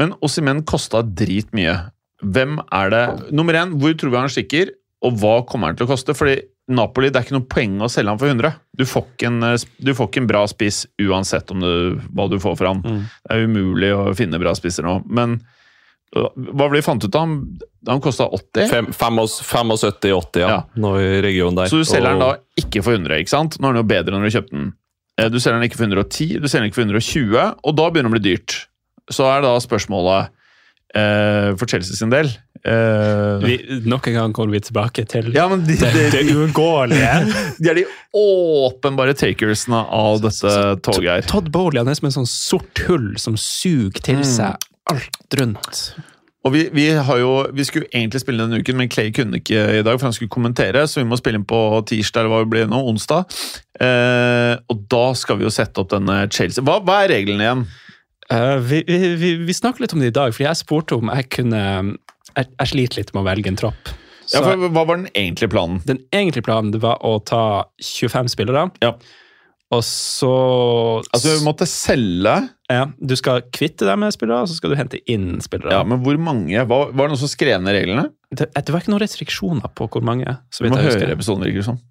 Men Ossimen kosta dritmye. Hvem er det Nummer én, hvor tror vi han stikker? og hva kommer han til å koste? Fordi Napoli, det er ikke noe poeng å selge han for 100. Du får ikke en, du får ikke en bra spiss uansett om du, hva du får for han. Mm. Det er umulig å finne bra spisser nå. Men hva ble det fant ut av? Han, kosta 80? Fem- fem og- 75-80, ja. Ja. Nå i regionen der. Så du selger den da ikke for 100, ikke sant? Nå er den jo bedre når du kjøpte den. Eh, Du selger den ikke for 110, du selger den ikke for 120, og da begynner det å bli dyrt. Så er da spørsmålet eh, for Chelsea sin del eh, Vi, nok en gang kommer vi tilbake til Ja, men de, det, de, det uunngåelige. de er de åpenbare takersene av dette toget her. Todd Bowley er som en sånn sort hull som suger til Mm. seg alt rundt. Og vi, vi, har jo, vi skulle egentlig spille denne uken, men Clay kunne ikke i dag, for han skulle kommentere, så vi må spille inn på tirsdag, eller hva det blir nå, onsdag. Eh, og da skal vi jo sette opp denne Chelsea. Hva, hva er reglene igjen? Uh, vi, vi, vi, vi snakker litt om det i dag, fordi jeg spurte om jeg kunne Jeg, jeg sliter litt med å velge en tropp. Så Ja, for, hva var den egentlige planen? den egentlige planen det var å ta 25 spillere, Ja. Og så Altså, vi måtte selge ja, Du skal kvitte deg med spillere, og så skal du hente inn spillere. Ja, men hvor mange? Hva, var det noen som skrev ned reglene? Det, det var ikke noen restriksjoner på hvor mange. så vidt vidt må jeg høre episoden, virker det som.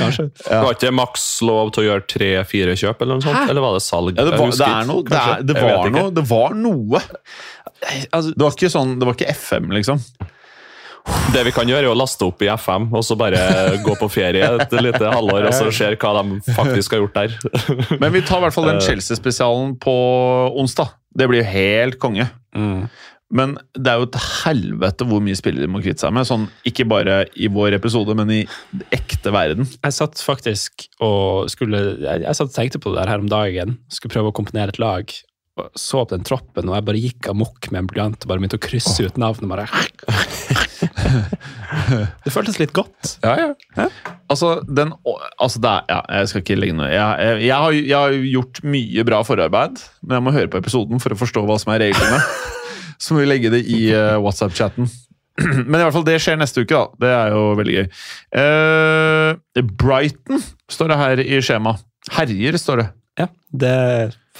Kanskje. Var ikke maks lov til å gjøre tre-fire kjøp, eller noe sånt? Eller var det salg? Ja, det, var, det, er noe, det, er, det, var noe, det var noe. Altså, Det var ikke sånn, det var ikke FM, liksom. Det vi kan gjøre, er å laste opp i FM, og så bare gå på ferie et lite halvår, og så ser hva de faktisk har gjort der. Men vi tar i hvert fall den Chelsea-spesialen på onsdag. Det blir jo helt konge. mm. Men det er jo et helvete hvor mye spillere de må kvitte seg med. Sånn, ikke bare i vår episode, men i ekte verden. Jeg satt faktisk og skulle Jeg, jeg satt og tenkte på det der her om dagen. Skulle prøve å komponere et lag. Så opp den troppen, og jeg bare gikk amok med en blyant og bare begynte å krysse ut navnet. Bare. Det føltes litt godt. Ja, ja. Altså, den, altså det er, ja, Jeg skal ikke legge noe jeg, jeg, jeg, har, jeg har gjort mye bra forarbeid, men jeg må høre på episoden for å forstå hva som er reglene. Så må vi legge det i uh, WhatsApp-chatten. Men i hvert fall det skjer neste uke, da. Det er jo veldig gøy. Uh, Brighton står det her i skjema. Herjer, står det. Ja, det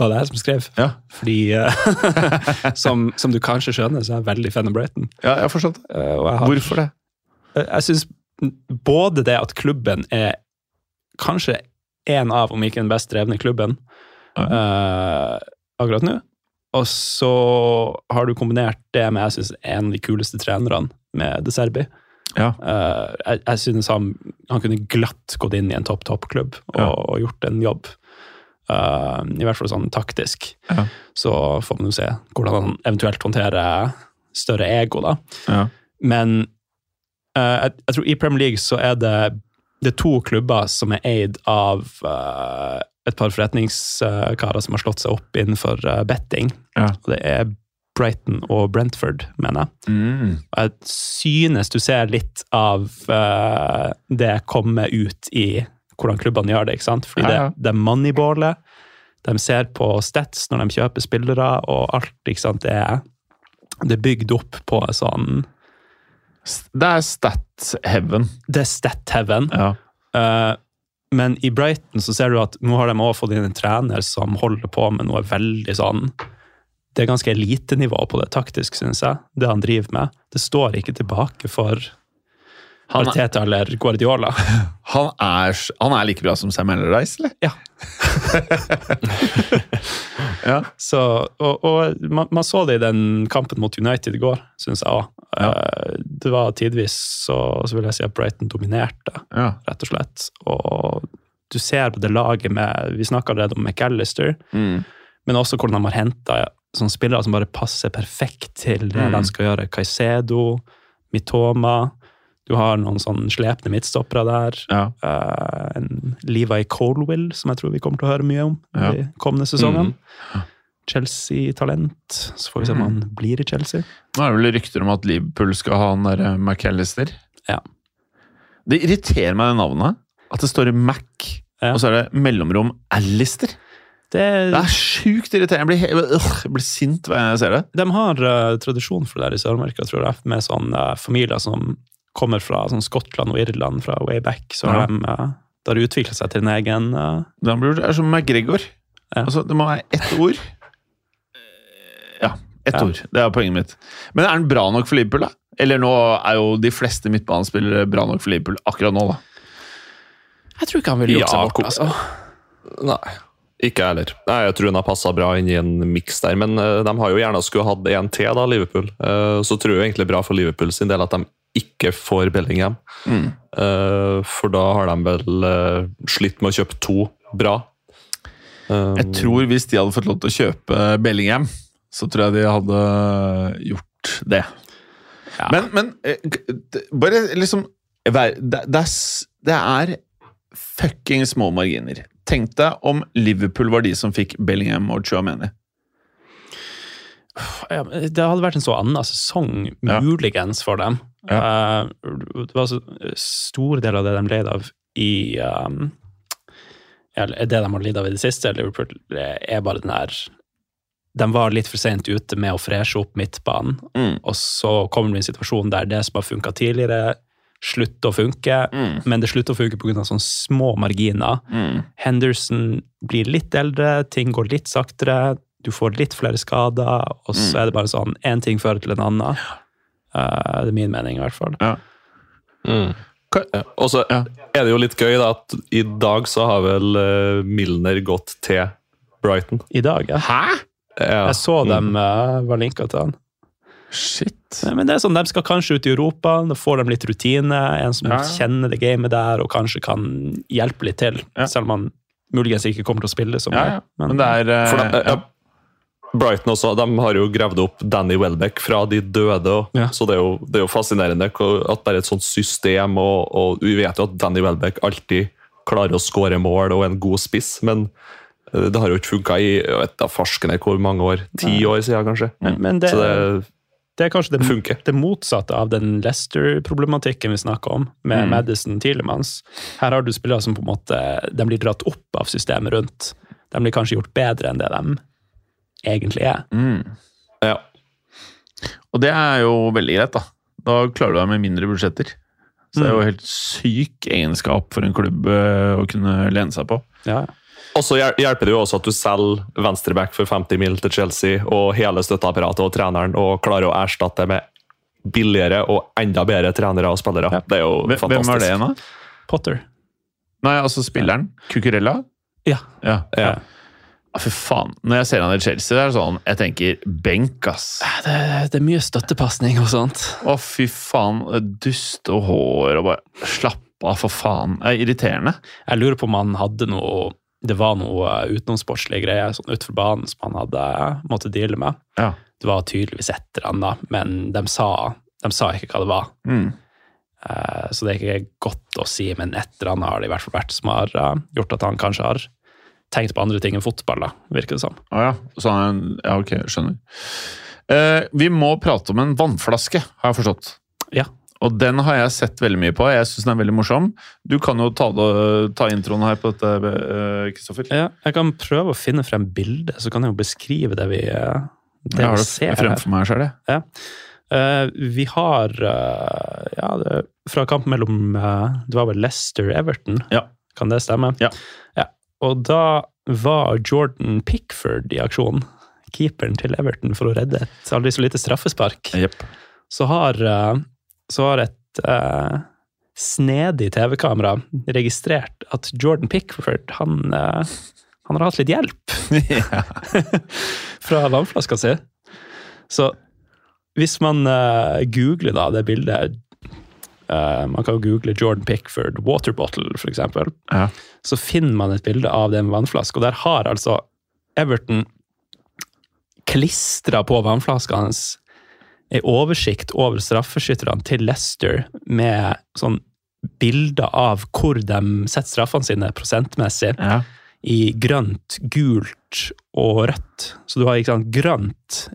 var det jeg som skrev. Ja, Fordi, eh, som, som du kanskje skjønner, så er jeg veldig fan av Brighton. ja jeg har forstått det. Eh, Hvorfor det? Jeg syns både det at klubben er kanskje en av, om ikke den best drevne klubben uh, akkurat nå, og så har du kombinert det med jeg synes, en av de kuleste trenerne, med De Serbi. Ja. Uh, jeg jeg synes han, han kunne glatt gått inn i en topp-topp-klubb og, Ja. og gjort en jobb. Eh, I hvert fall sånn taktisk. Ja. Så får man jo se hvordan han eventuelt håndterer større ego, da. Ja. Men uh, jeg, jeg tror i Premier League så er det, det er to klubber som er eid av uh, et par forretningskarer som har slått seg opp innenfor betting. Ja. Og det er Brighton og Brentford, mener jeg. Mm. Jeg synes du ser litt av det komme ut i hvordan klubbene gjør det. ikke sant? Fordi det, det er moneyballet. De ser på stats når de kjøper spillere, og alt. ikke sant? Det er, det er bygd opp på sånn Det er stat heaven. Det er stat heaven. Ja. Uh, men i Brighton så ser du at nå har de også fått inn en trener som holder på med noe veldig sånn Det er ganske elitenivå på det taktisk, syns jeg, det han driver med. Det står ikke tilbake for Han, Arteta eller Guardiola. han, er, han er like bra som Sam Allardyce, eller? Ja. Ja. Så, og og man, man så det i den kampen mot United i går, syns jeg òg. Det var tidvis så, så vil jeg si at Brighton dominerte. ja. rett og slett. Og du ser på det laget med Vi snakka allerede om McAllister, Mm. men også hvordan de har henta sånne spillere som bare passer perfekt til det Mm. de skal gjøre. Caicedo, Mitoma. Du har noen sånn slepne midtstoppere der. Ja. Uh, en Levi Colwill, som jeg tror vi kommer til å høre mye om Ja. de kommende sesongene. Mm. Chelsea-talent. Så får vi se om han blir i Chelsea. Nå er det vel rykter om at Liverpool skal ha han der eh, McAllister. Ja. Det irriterer meg, det navnet. At det står Mac, Ja. og så er det mellomrom Alistair. Det, Det er sjukt irriterende. Jeg blir, øh, jeg blir sint hver gang jeg ser det. De har uh, tradisjon for det der i Sør-Amerika, tror jeg, med sånne uh, familier som kommer fra sånn Skottland og Irland fra way back. Så har Ja. de uh, det har utvikla seg til en egen uh, det er som McGregor. Ja. Altså, det må være ett ord. Ja, ett Ja. ord. Det er poenget mitt. Men er den bra nok for Liverpool, da? Eller nå er jo de fleste midtbanespillere bra nok for Liverpool akkurat nå, da. Jeg tror ikke han ville gjort Ja, seg bort. Altså. Nei, ikke jeg heller. Nei, Jeg tror han har passa bra inn i en miks der, men uh, de har jo gjerne skulle hatt en til, da, Liverpool. Uh, så tror jeg egentlig bra for Liverpool sin del at de ikke får Bellingham. Mm. Uh, for da har de vel uh, slitt med å kjøpe to bra. Um, Jeg tror hvis de hadde fått lov til å kjøpe Bellingham, så tror jeg de hadde gjort det. Ja. Men, men bare liksom Det, det, er, fucking små marginer. Tenk deg om Liverpool var de som fikk Bellingham og Chuameni. Ja, det hadde vært en så annen sesong, muligens, for dem. Eh, det var en stor del av det de led av i um, eller Det de har lidd av i det siste, Liverpool, er bare den her De var litt for sent ute med å freshe opp midtbanen, Mm. og så kommer det en situasjon der det som har funka tidligere, slutter å funke, Mm. men det slutter å funke pga. sånne små marginer. Mm. Henderson blir litt eldre, ting går litt saktere, du får litt flere skader, og så Mm. er det bare sånn én ting fører til en annen. Eh, det er min mening, i hvert fall. mm. Og så Ja. er det jo litt gøy da, at i dag så har vel eh, Milner gått til Brighton. I dag, ja. Hæ?! Ja. Jeg så Mm. dem eh, var linka til han. Shit. Men det er sånn, De skal kanskje ut i Europa, da får de litt rutine. En som Ja, ja. kjenner det gamet der og kanskje kan hjelpe litt til. Ja. Selv om han muligens ikke kommer til å spille så Ja, mye. ja. Men det er uh, For de, ja. ja. Brighton også, de har jo gravd opp Danny Welbeck fra de døde. Ja. Så det er, jo, det er jo fascinerende at det er et sånt system. Og, og Vi vet jo at Danny Welbeck alltid klarer å skåre mål og er en god spiss, men eh, det har jo ikke funka i jeg vet da farskene hvor mange år? Ti år siden, kanskje. Men, men det, Så det, det er kanskje det, det motsatte av den Leicester-problematikken vi snakka om, med Mm. Madison Tielemanns. Her har du spillere som på en måte de blir dratt opp av systemet rundt. De blir kanskje gjort bedre enn det de egentlig er. mm. ja. Og det er jo veldig greit, da. Da klarer du deg med mindre budsjetter. Så det er jo Mm. helt syk egenskap for en klubb eh, å kunne lene seg på. Ja. Og så hjelper det jo også at du selger venstreback for 50 mil til Chelsea, og hele støtteapparatet og treneren, og klarer å erstatte med billigere og enda bedre trenere og spillere. Ja. Det er jo Hvem fantastisk. hvem var det igjen, da? Potter. Nei, altså spilleren. Cucurella? Ja. Ja. Ja. Ah, Fy faen. Når jeg ser han i Chelsea, det er sånn Jeg tenker benk, ass. Det, det er mye støttepasning og sånt. Å, fy faen. Dust og hår og bare Slapp av, for faen. Det er irriterende. Jeg lurer på om han hadde noe Det var noe eh, utenomsportslige greier sånn utenfor banen som han hadde måttet deale med. Ja. Det var tydeligvis et eller annet, men de sa, de sa ikke hva det var. Mm. Eh, Så det er ikke godt å si, men et eller annet har det i hvert fall vært som har eh, gjort at han kanskje har tenkt på andre ting enn fotball, da, virker det som. Ah, ja. Så Ja, ok, skjønner. Eh, vi må prate om en vannflaske, har jeg forstått. Ja. Og den har jeg sett veldig mye på. Jeg syns den er veldig morsom. Du kan jo ta, ta introen her på dette, eh, Kristoffer. Ja, jeg kan prøve å finne frem bildet, så kan jeg jo beskrive det vi, eh, det Jeg har det ser fremfor meg sjøl, jeg. Uh, vi har uh, ja, det, fra kampen mellom uh, Det var vel Leicester-Everton? Ja. Kan det stemme? Ja. Ja. Og da var Jordan Pickford i aksjon. Keeperen til Everton for å redde et aldri så lite straffespark. Yep. Så har, eh, så har et uh, snedig TV-kamera registrert at Jordan Pickford han, uh, han har hatt litt hjelp fra vannflaska si. Så hvis man uh, googler da det bildet eh, Man kan jo google Jordan Pickford water bottle, eksempel. Ja. Så finner man et bilde av den vannflaska, og der har altså Everton klistra på vannflaska hans ei oversikt over straffeskytterne til Leicester med sånn bilder av hvor de setter straffene sine prosentmessig Ja. i grønt, gult og rødt. Så du har ikke sant, grønt.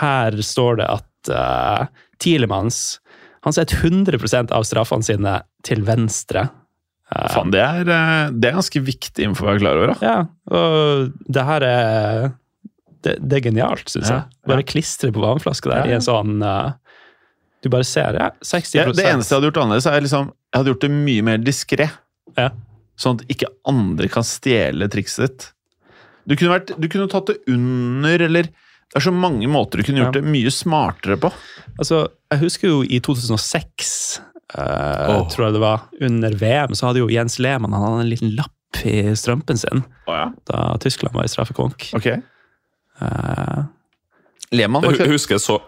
Her står det at uh, Tielemanns han setter 100% av straffene sine til venstre. Eh, Faen, det er, eh, det er ganske viktig info å være klar over. da. Ja, og det her er Det, det er genialt, syns Ja, jeg. Bare ja. klistre på vannflaska der i en sånn eh, Du bare ser, ja, 60 Jeg, det eneste jeg hadde gjort annerledes, er liksom, jeg hadde gjort det mye mer diskré. Ja. Sånn at ikke andre kan stjele trikset ditt. Du kunne, vært, du kunne tatt det under, eller Det er så mange måter du kunne gjort det mye smartere på. Altså, jeg husker jo i 2006, uh, oh. tror jeg det var, under VM, så hadde jo Jens Lehmann han hadde en liten lapp i strømpen sin da Tyskland var i straffekonk. Ok. Uh, Lehmann var Jeg ikke husker så,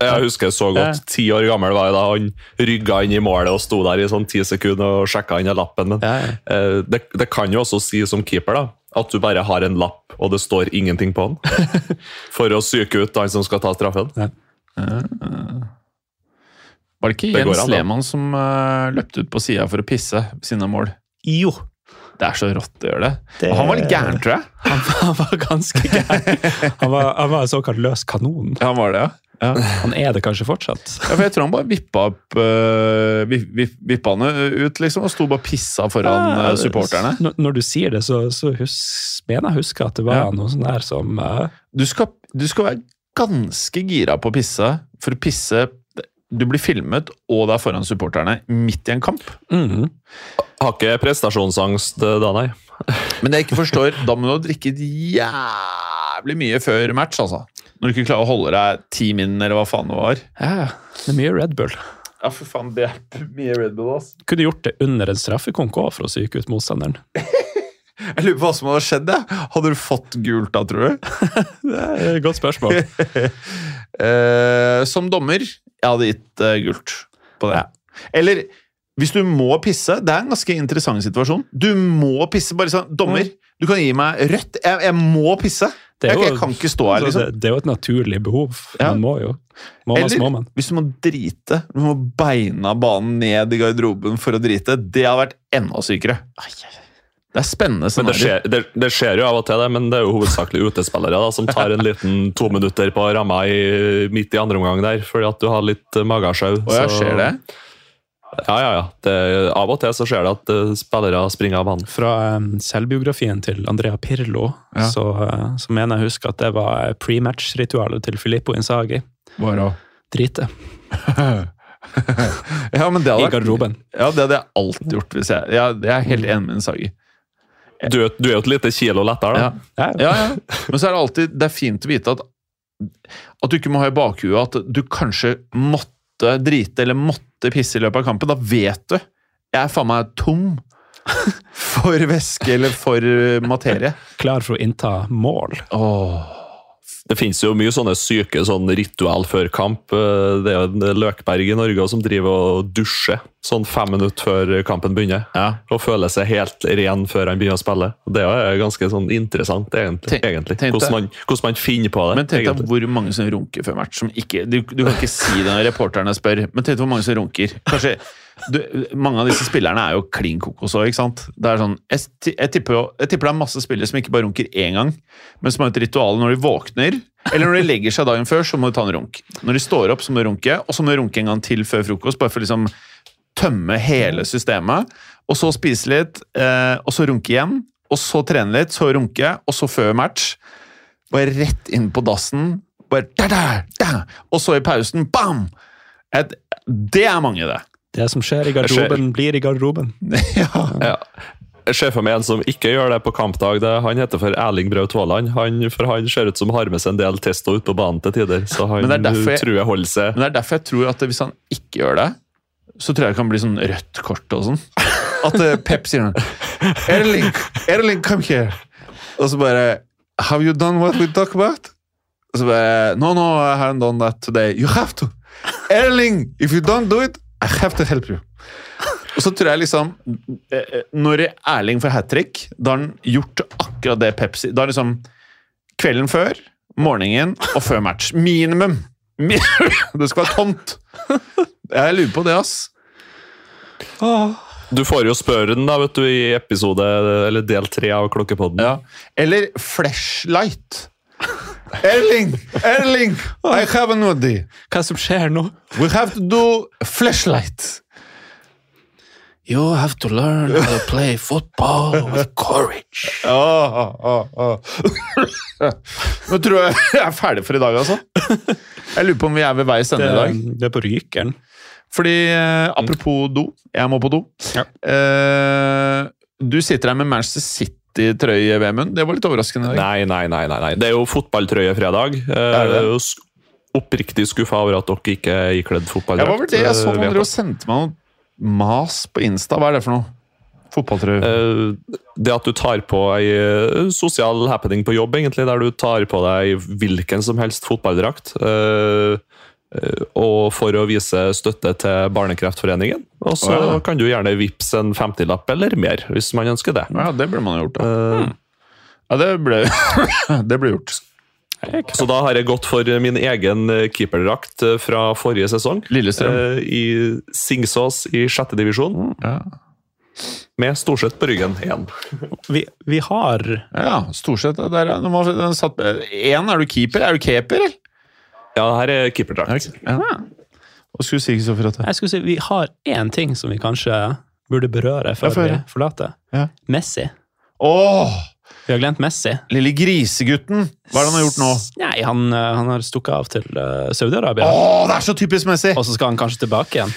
jeg husker så godt. Ti år gammel var jeg da han rygga inn i målet og sto der i sånn ti sekunder og sjekka inn i lappen. Men ja, ja. eh, det, det kan jo også si som keeper da, at du bare har en lapp, og det står ingenting på den. For å psyke ut han som skal ta straffen. Var det ikke Det Jens. Lehmann som uh, løpte ut på sida for å pisse sine siden av mål? Jo, Det er så rått å gjøre det. Det- Og han var litt gæren, tror jeg. han, var- han var ganske gæren. Han var, han var en såkalt løs kanon. Ja, han var det, ja. Han er det kanskje fortsatt. Ja, for jeg tror han bare vippa opp uh, vip, vip, Vippa han ut, liksom, og sto bare pissa foran Ja, eh, supporterne. Når, når du sier det, så, så hus, mener jeg å huske at det var Ja. noe sånn der som uh... Du skal, du skal være ganske gira på å pisse for å pisse Du blir filmet, og det er foran supporterne, midt i en kamp. mhm. Har ikke prestasjonsangst eh, da, nei. Men det jeg ikke forstår, da må du ha drikket jævlig mye før match, altså. Når du ikke klarer å holde deg ti min, eller hva faen det var. Ja, det er mye Red Bull. Ja, for faen, det er mye Red Bull, ass. Kunne gjort det under en straffekonk òg, for å psyke ut motstanderen. Jeg lurer på hva som hadde skjedd, Det. Hadde du fått gult da, tror du? Det er et godt spørsmål. Eh, som dommer, jeg hadde gitt uh, gult på det. Eller hvis du må pisse, det er en ganske interessant situasjon. Du må pisse, bare sånn Dommer, du kan gi meg rødt. Jeg, jeg må pisse. Det er jo- jeg kan ikke stå her, Altså, liksom. det, det er jo et naturlig behov. Ja. Man må jo. Må Eller må man. hvis du må drite, du må beina banen ned i garderoben for å drite. Det hadde vært enda sykere. Det er spennende Men det skjer, det, det skjer jo av og til, det, men det er jo hovedsakelig utespillere da, som tar en liten to minutter på ramma i, midt i andre omgang der, fordi at du har litt magesjau. Og jeg så- ser det. Ja, ja, ja. Det, av og til så skjer det at uh, spillere springer av banen. Fra um, selvbiografien til Andrea Pirlo Ja. så, uh, så mener jeg å huske at det var pre-match-ritualet til Filippo Inzaghi. Drite Ja, men det hadde I garderoben. ja, det hadde jeg alltid gjort. Hvis jeg, Jeg, jeg er helt enig med Insagi. Du, er- du er jo et lite kilo lettere, da. Ja. Ja, Ja, ja. Men så er det alltid det er fint å vite at at du ikke må ha i bakhuet at du kanskje måtte drite eller måtte pisse i løpet av kampen. Da vet du. Jeg er faen meg tom for væske eller for materie. Klar for å innta mål. Åh. Det finnes jo mye sånne syke sånn ritual før kamp. Eh, Det er jo en Løkberg i Norge som driver og dusjer sånn fem minutter før kampen begynner. Ja. Og føler seg helt ren før han begynner å spille. Det er ganske sånn interessant, egentlig. Egentlig. Hvordan, man, hvordan man finner på det. Men tenk deg hvor mange som runker før match. Som ikke, du, du kan ikke si det når reporterne spør, men tenk deg hvor mange som runker. Kanskje, du, mange av disse spillerne er jo klin kokos òg, ikke sant? Det er sånn, jeg, jeg, tipper jeg tipper det er masse spillere som ikke bare runker én gang, men som har et ritual når de våkner, eller når de legger seg dagen før, så må de ta en runk. Når de står opp, så må de runke, og så må de runke en gang til før frokost, bare for liksom tømme hele systemet. Og så spise litt, eh, og så runke igjen. Og så trene litt, så runke, og så før match. Bare rett inn på dassen. Bare da, da, da. Og så i pausen, bam! Et, det er mange, det. Det som skjer i garderoben, blir i garderoben. ja. Ja. Jeg ser for meg en som ikke gjør det på kampdag. Det, han heter for Erling Braut Haaland. Han, for han ser ut som har med seg en del testo ut på banen til tider. Så han Men det derfor jeg- tror jeg holder seg Men det er derfor jeg tror at hvis han ikke gjør det, så tror jeg det kan bli sånn rødt kort og sånn. At eh, Pep sier noe. Erling, Erling, come here. Og så bare Have you done what we talk about? Og så bare No, no, I haven't done that today. You have to. Erling, if you don't do it, I have to help you. Og så tror jeg liksom eh, eh, Når Erling får hat trick, da har han gjort akkurat det Pepsi Da er liksom kvelden før, morgenen og før match. Minimum! Det skal være tomt. Jeg lurer på det, ass. Du får jo spørre den da, vet du, i episode, eller del tre av Klokkepodden. Ja. Eller flashlight. Erling! Erling! I have an idea. Hva som skjer nå? We have to do flashlight. You have to learn how to play football with courage. Oh, oh, oh. Nå tror jeg jeg er ferdig for i dag, altså. Jeg lurer på om vi er ved veis ende i dag. det er på Rykeren. Fordi, eh, apropos do, jeg må på do. Ja. Eh, du sitter her med Manchester City City-trøye, Vemund. Det var litt overraskende. Nei, nei, nei, nei, nei. Det er jo fotballtrøye-fredag. Er det? Er jo oppriktig skuffa over at dere ikke er ikledd fotballdrakt. hva var det? Jeg så eh, noen dere sendte meg noe mas på Insta. Hva er det for noe? Fotballtrøye. Eh, Det at du tar på ei eh, sosial happening på jobb, egentlig, der du tar på deg hvilken som helst fotballdrakt. eh, eh, Og for å vise støtte til Barnekreftforeningen. Og så ja. kan du gjerne vippse en 50-lapp eller mer, hvis man ønsker det. Ja, det burde man ha gjort, da. Eh, Ja, det ble, det ble gjort. Så da har jeg gått for min egen eh, keeperdrakt eh, fra forrige sesong. Lillestrøm. Uh, I Singsås i sjette divisjon, Ja. med Storsett på ryggen igjen. Vi, vi har Ja. Der, den satt, en, er du keeper? Er du keeper, eller? Ja, her er keeperdrakt. Ja. Hva skulle du si, Kristoffer? Jeg skulle si vi har én ting som vi kanskje burde berøre før vi forlater. Ja. Messi. Åh, Vi har glemt Messi. lille grisegutten! Hva er det han har gjort nå? Nei, han, eh, han har stukket av til eh, Saudi-Arabia. Åh, det er så typisk Messi! Og så skal han kanskje tilbake igjen.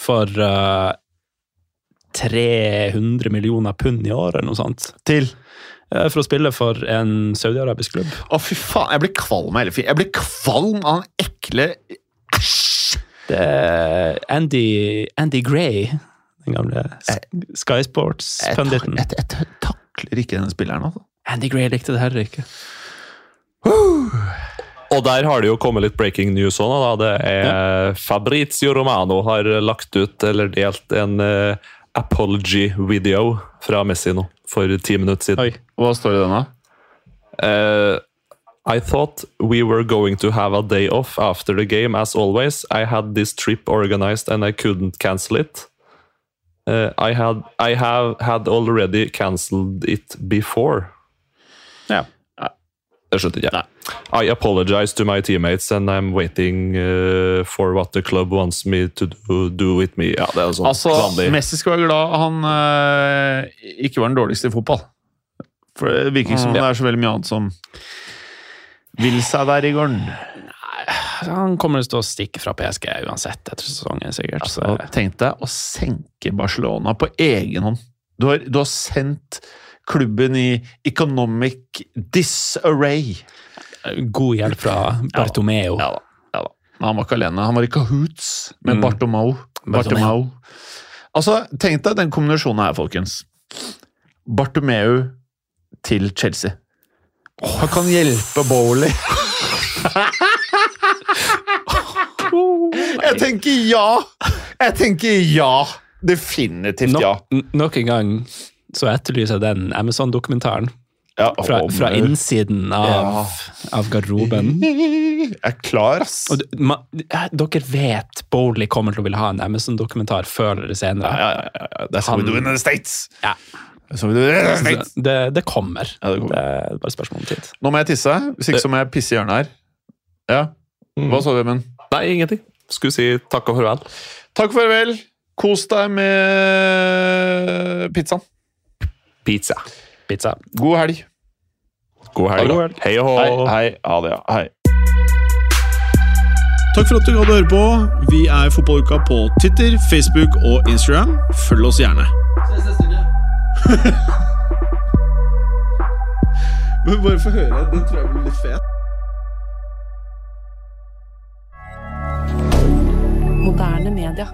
For uh, 300 millioner pund i året, eller noe sånt. Til. Eh, For å spille for en saudiarabisk klubb. Å, fy faen. Jeg blir kvalm av hele fyren. Jeg blir kvalm av den ekle Æsj! Det er Andy, Andy Gray, den gamle Sky Sports-punditen. jeg, jeg, jeg takler ikke denne spilleren, altså. Andy Gray likte det heller ikke. Og der har det jo kommet litt breaking news òg. Da. Det er Fabrizio Romano har lagt ut eller delt en uh, apology-video fra Messi nå, for ti minutter siden. Oi. Hva står det i den, da? Eh, I thought we were going to have a day off after the game, as always. I had this trip organized and I couldn't cancel it. Uh, I had I have had already cancelled it before. Ja. Det skjønte ikke jeg. I apologize to my teammates and I'm waiting uh, for what the club wants me to do, do with me. Ja, det er sånn Altså, vanlig. Messi skal være glad han uh, ikke var den dårligste i fotball. For det virker ikke som det er så veldig mye annet som vil seg der i gården. Han kommer til å stikke fra PSG uansett etter sesongen, sikkert. Så, Og Tenk deg å senke Barcelona på egen hånd. Du har, du har sendt klubben i economic disarray. god hjelp fra Bartomeo. Ja da. ja da. Han var ikke alene. Han var i kahoots med Mm. Bartomeu. Bartomeu. Altså, tenk deg den kombinasjonen her, folkens. Bartomeu til Chelsea. Han kan hjelpe Bowley. Jeg tenker ja! Jeg tenker ja! Definitivt ja. No, nok en gang så etterlyser jeg den Amazon-dokumentaren ja fra, fra innsiden av, Ja. av garderoben. Jeg er klar, ass. Og du- ma, dere vet Bowley kommer til å ville ha en Amazon-dokumentar før eller senere. ja, ja, ja. That's how we do in the States! Ja. That's how we do in the States. Det, det, det kommer. Ja, det kommer. Det er bare spørsmål om tid. Nå må jeg tisse, hvis ikke så må jeg pisse i hjørnet her. Ja, Hva sa du, Emund? Nei, ingenting. Skulle si takk og farvel. Takk og farvel. Kos deg med pizzaen. Pizza. Pizza. God helg. God helg. God helg. Hei og hå. Hei, hei. Ha det, ja. Hei. Takk for at du hadde høre på. Vi er Fotballuka på Twitter, Facebook og Instagram. Følg oss gjerne. Men bare få høre. Den tror jeg blir litt fet. Moderne media.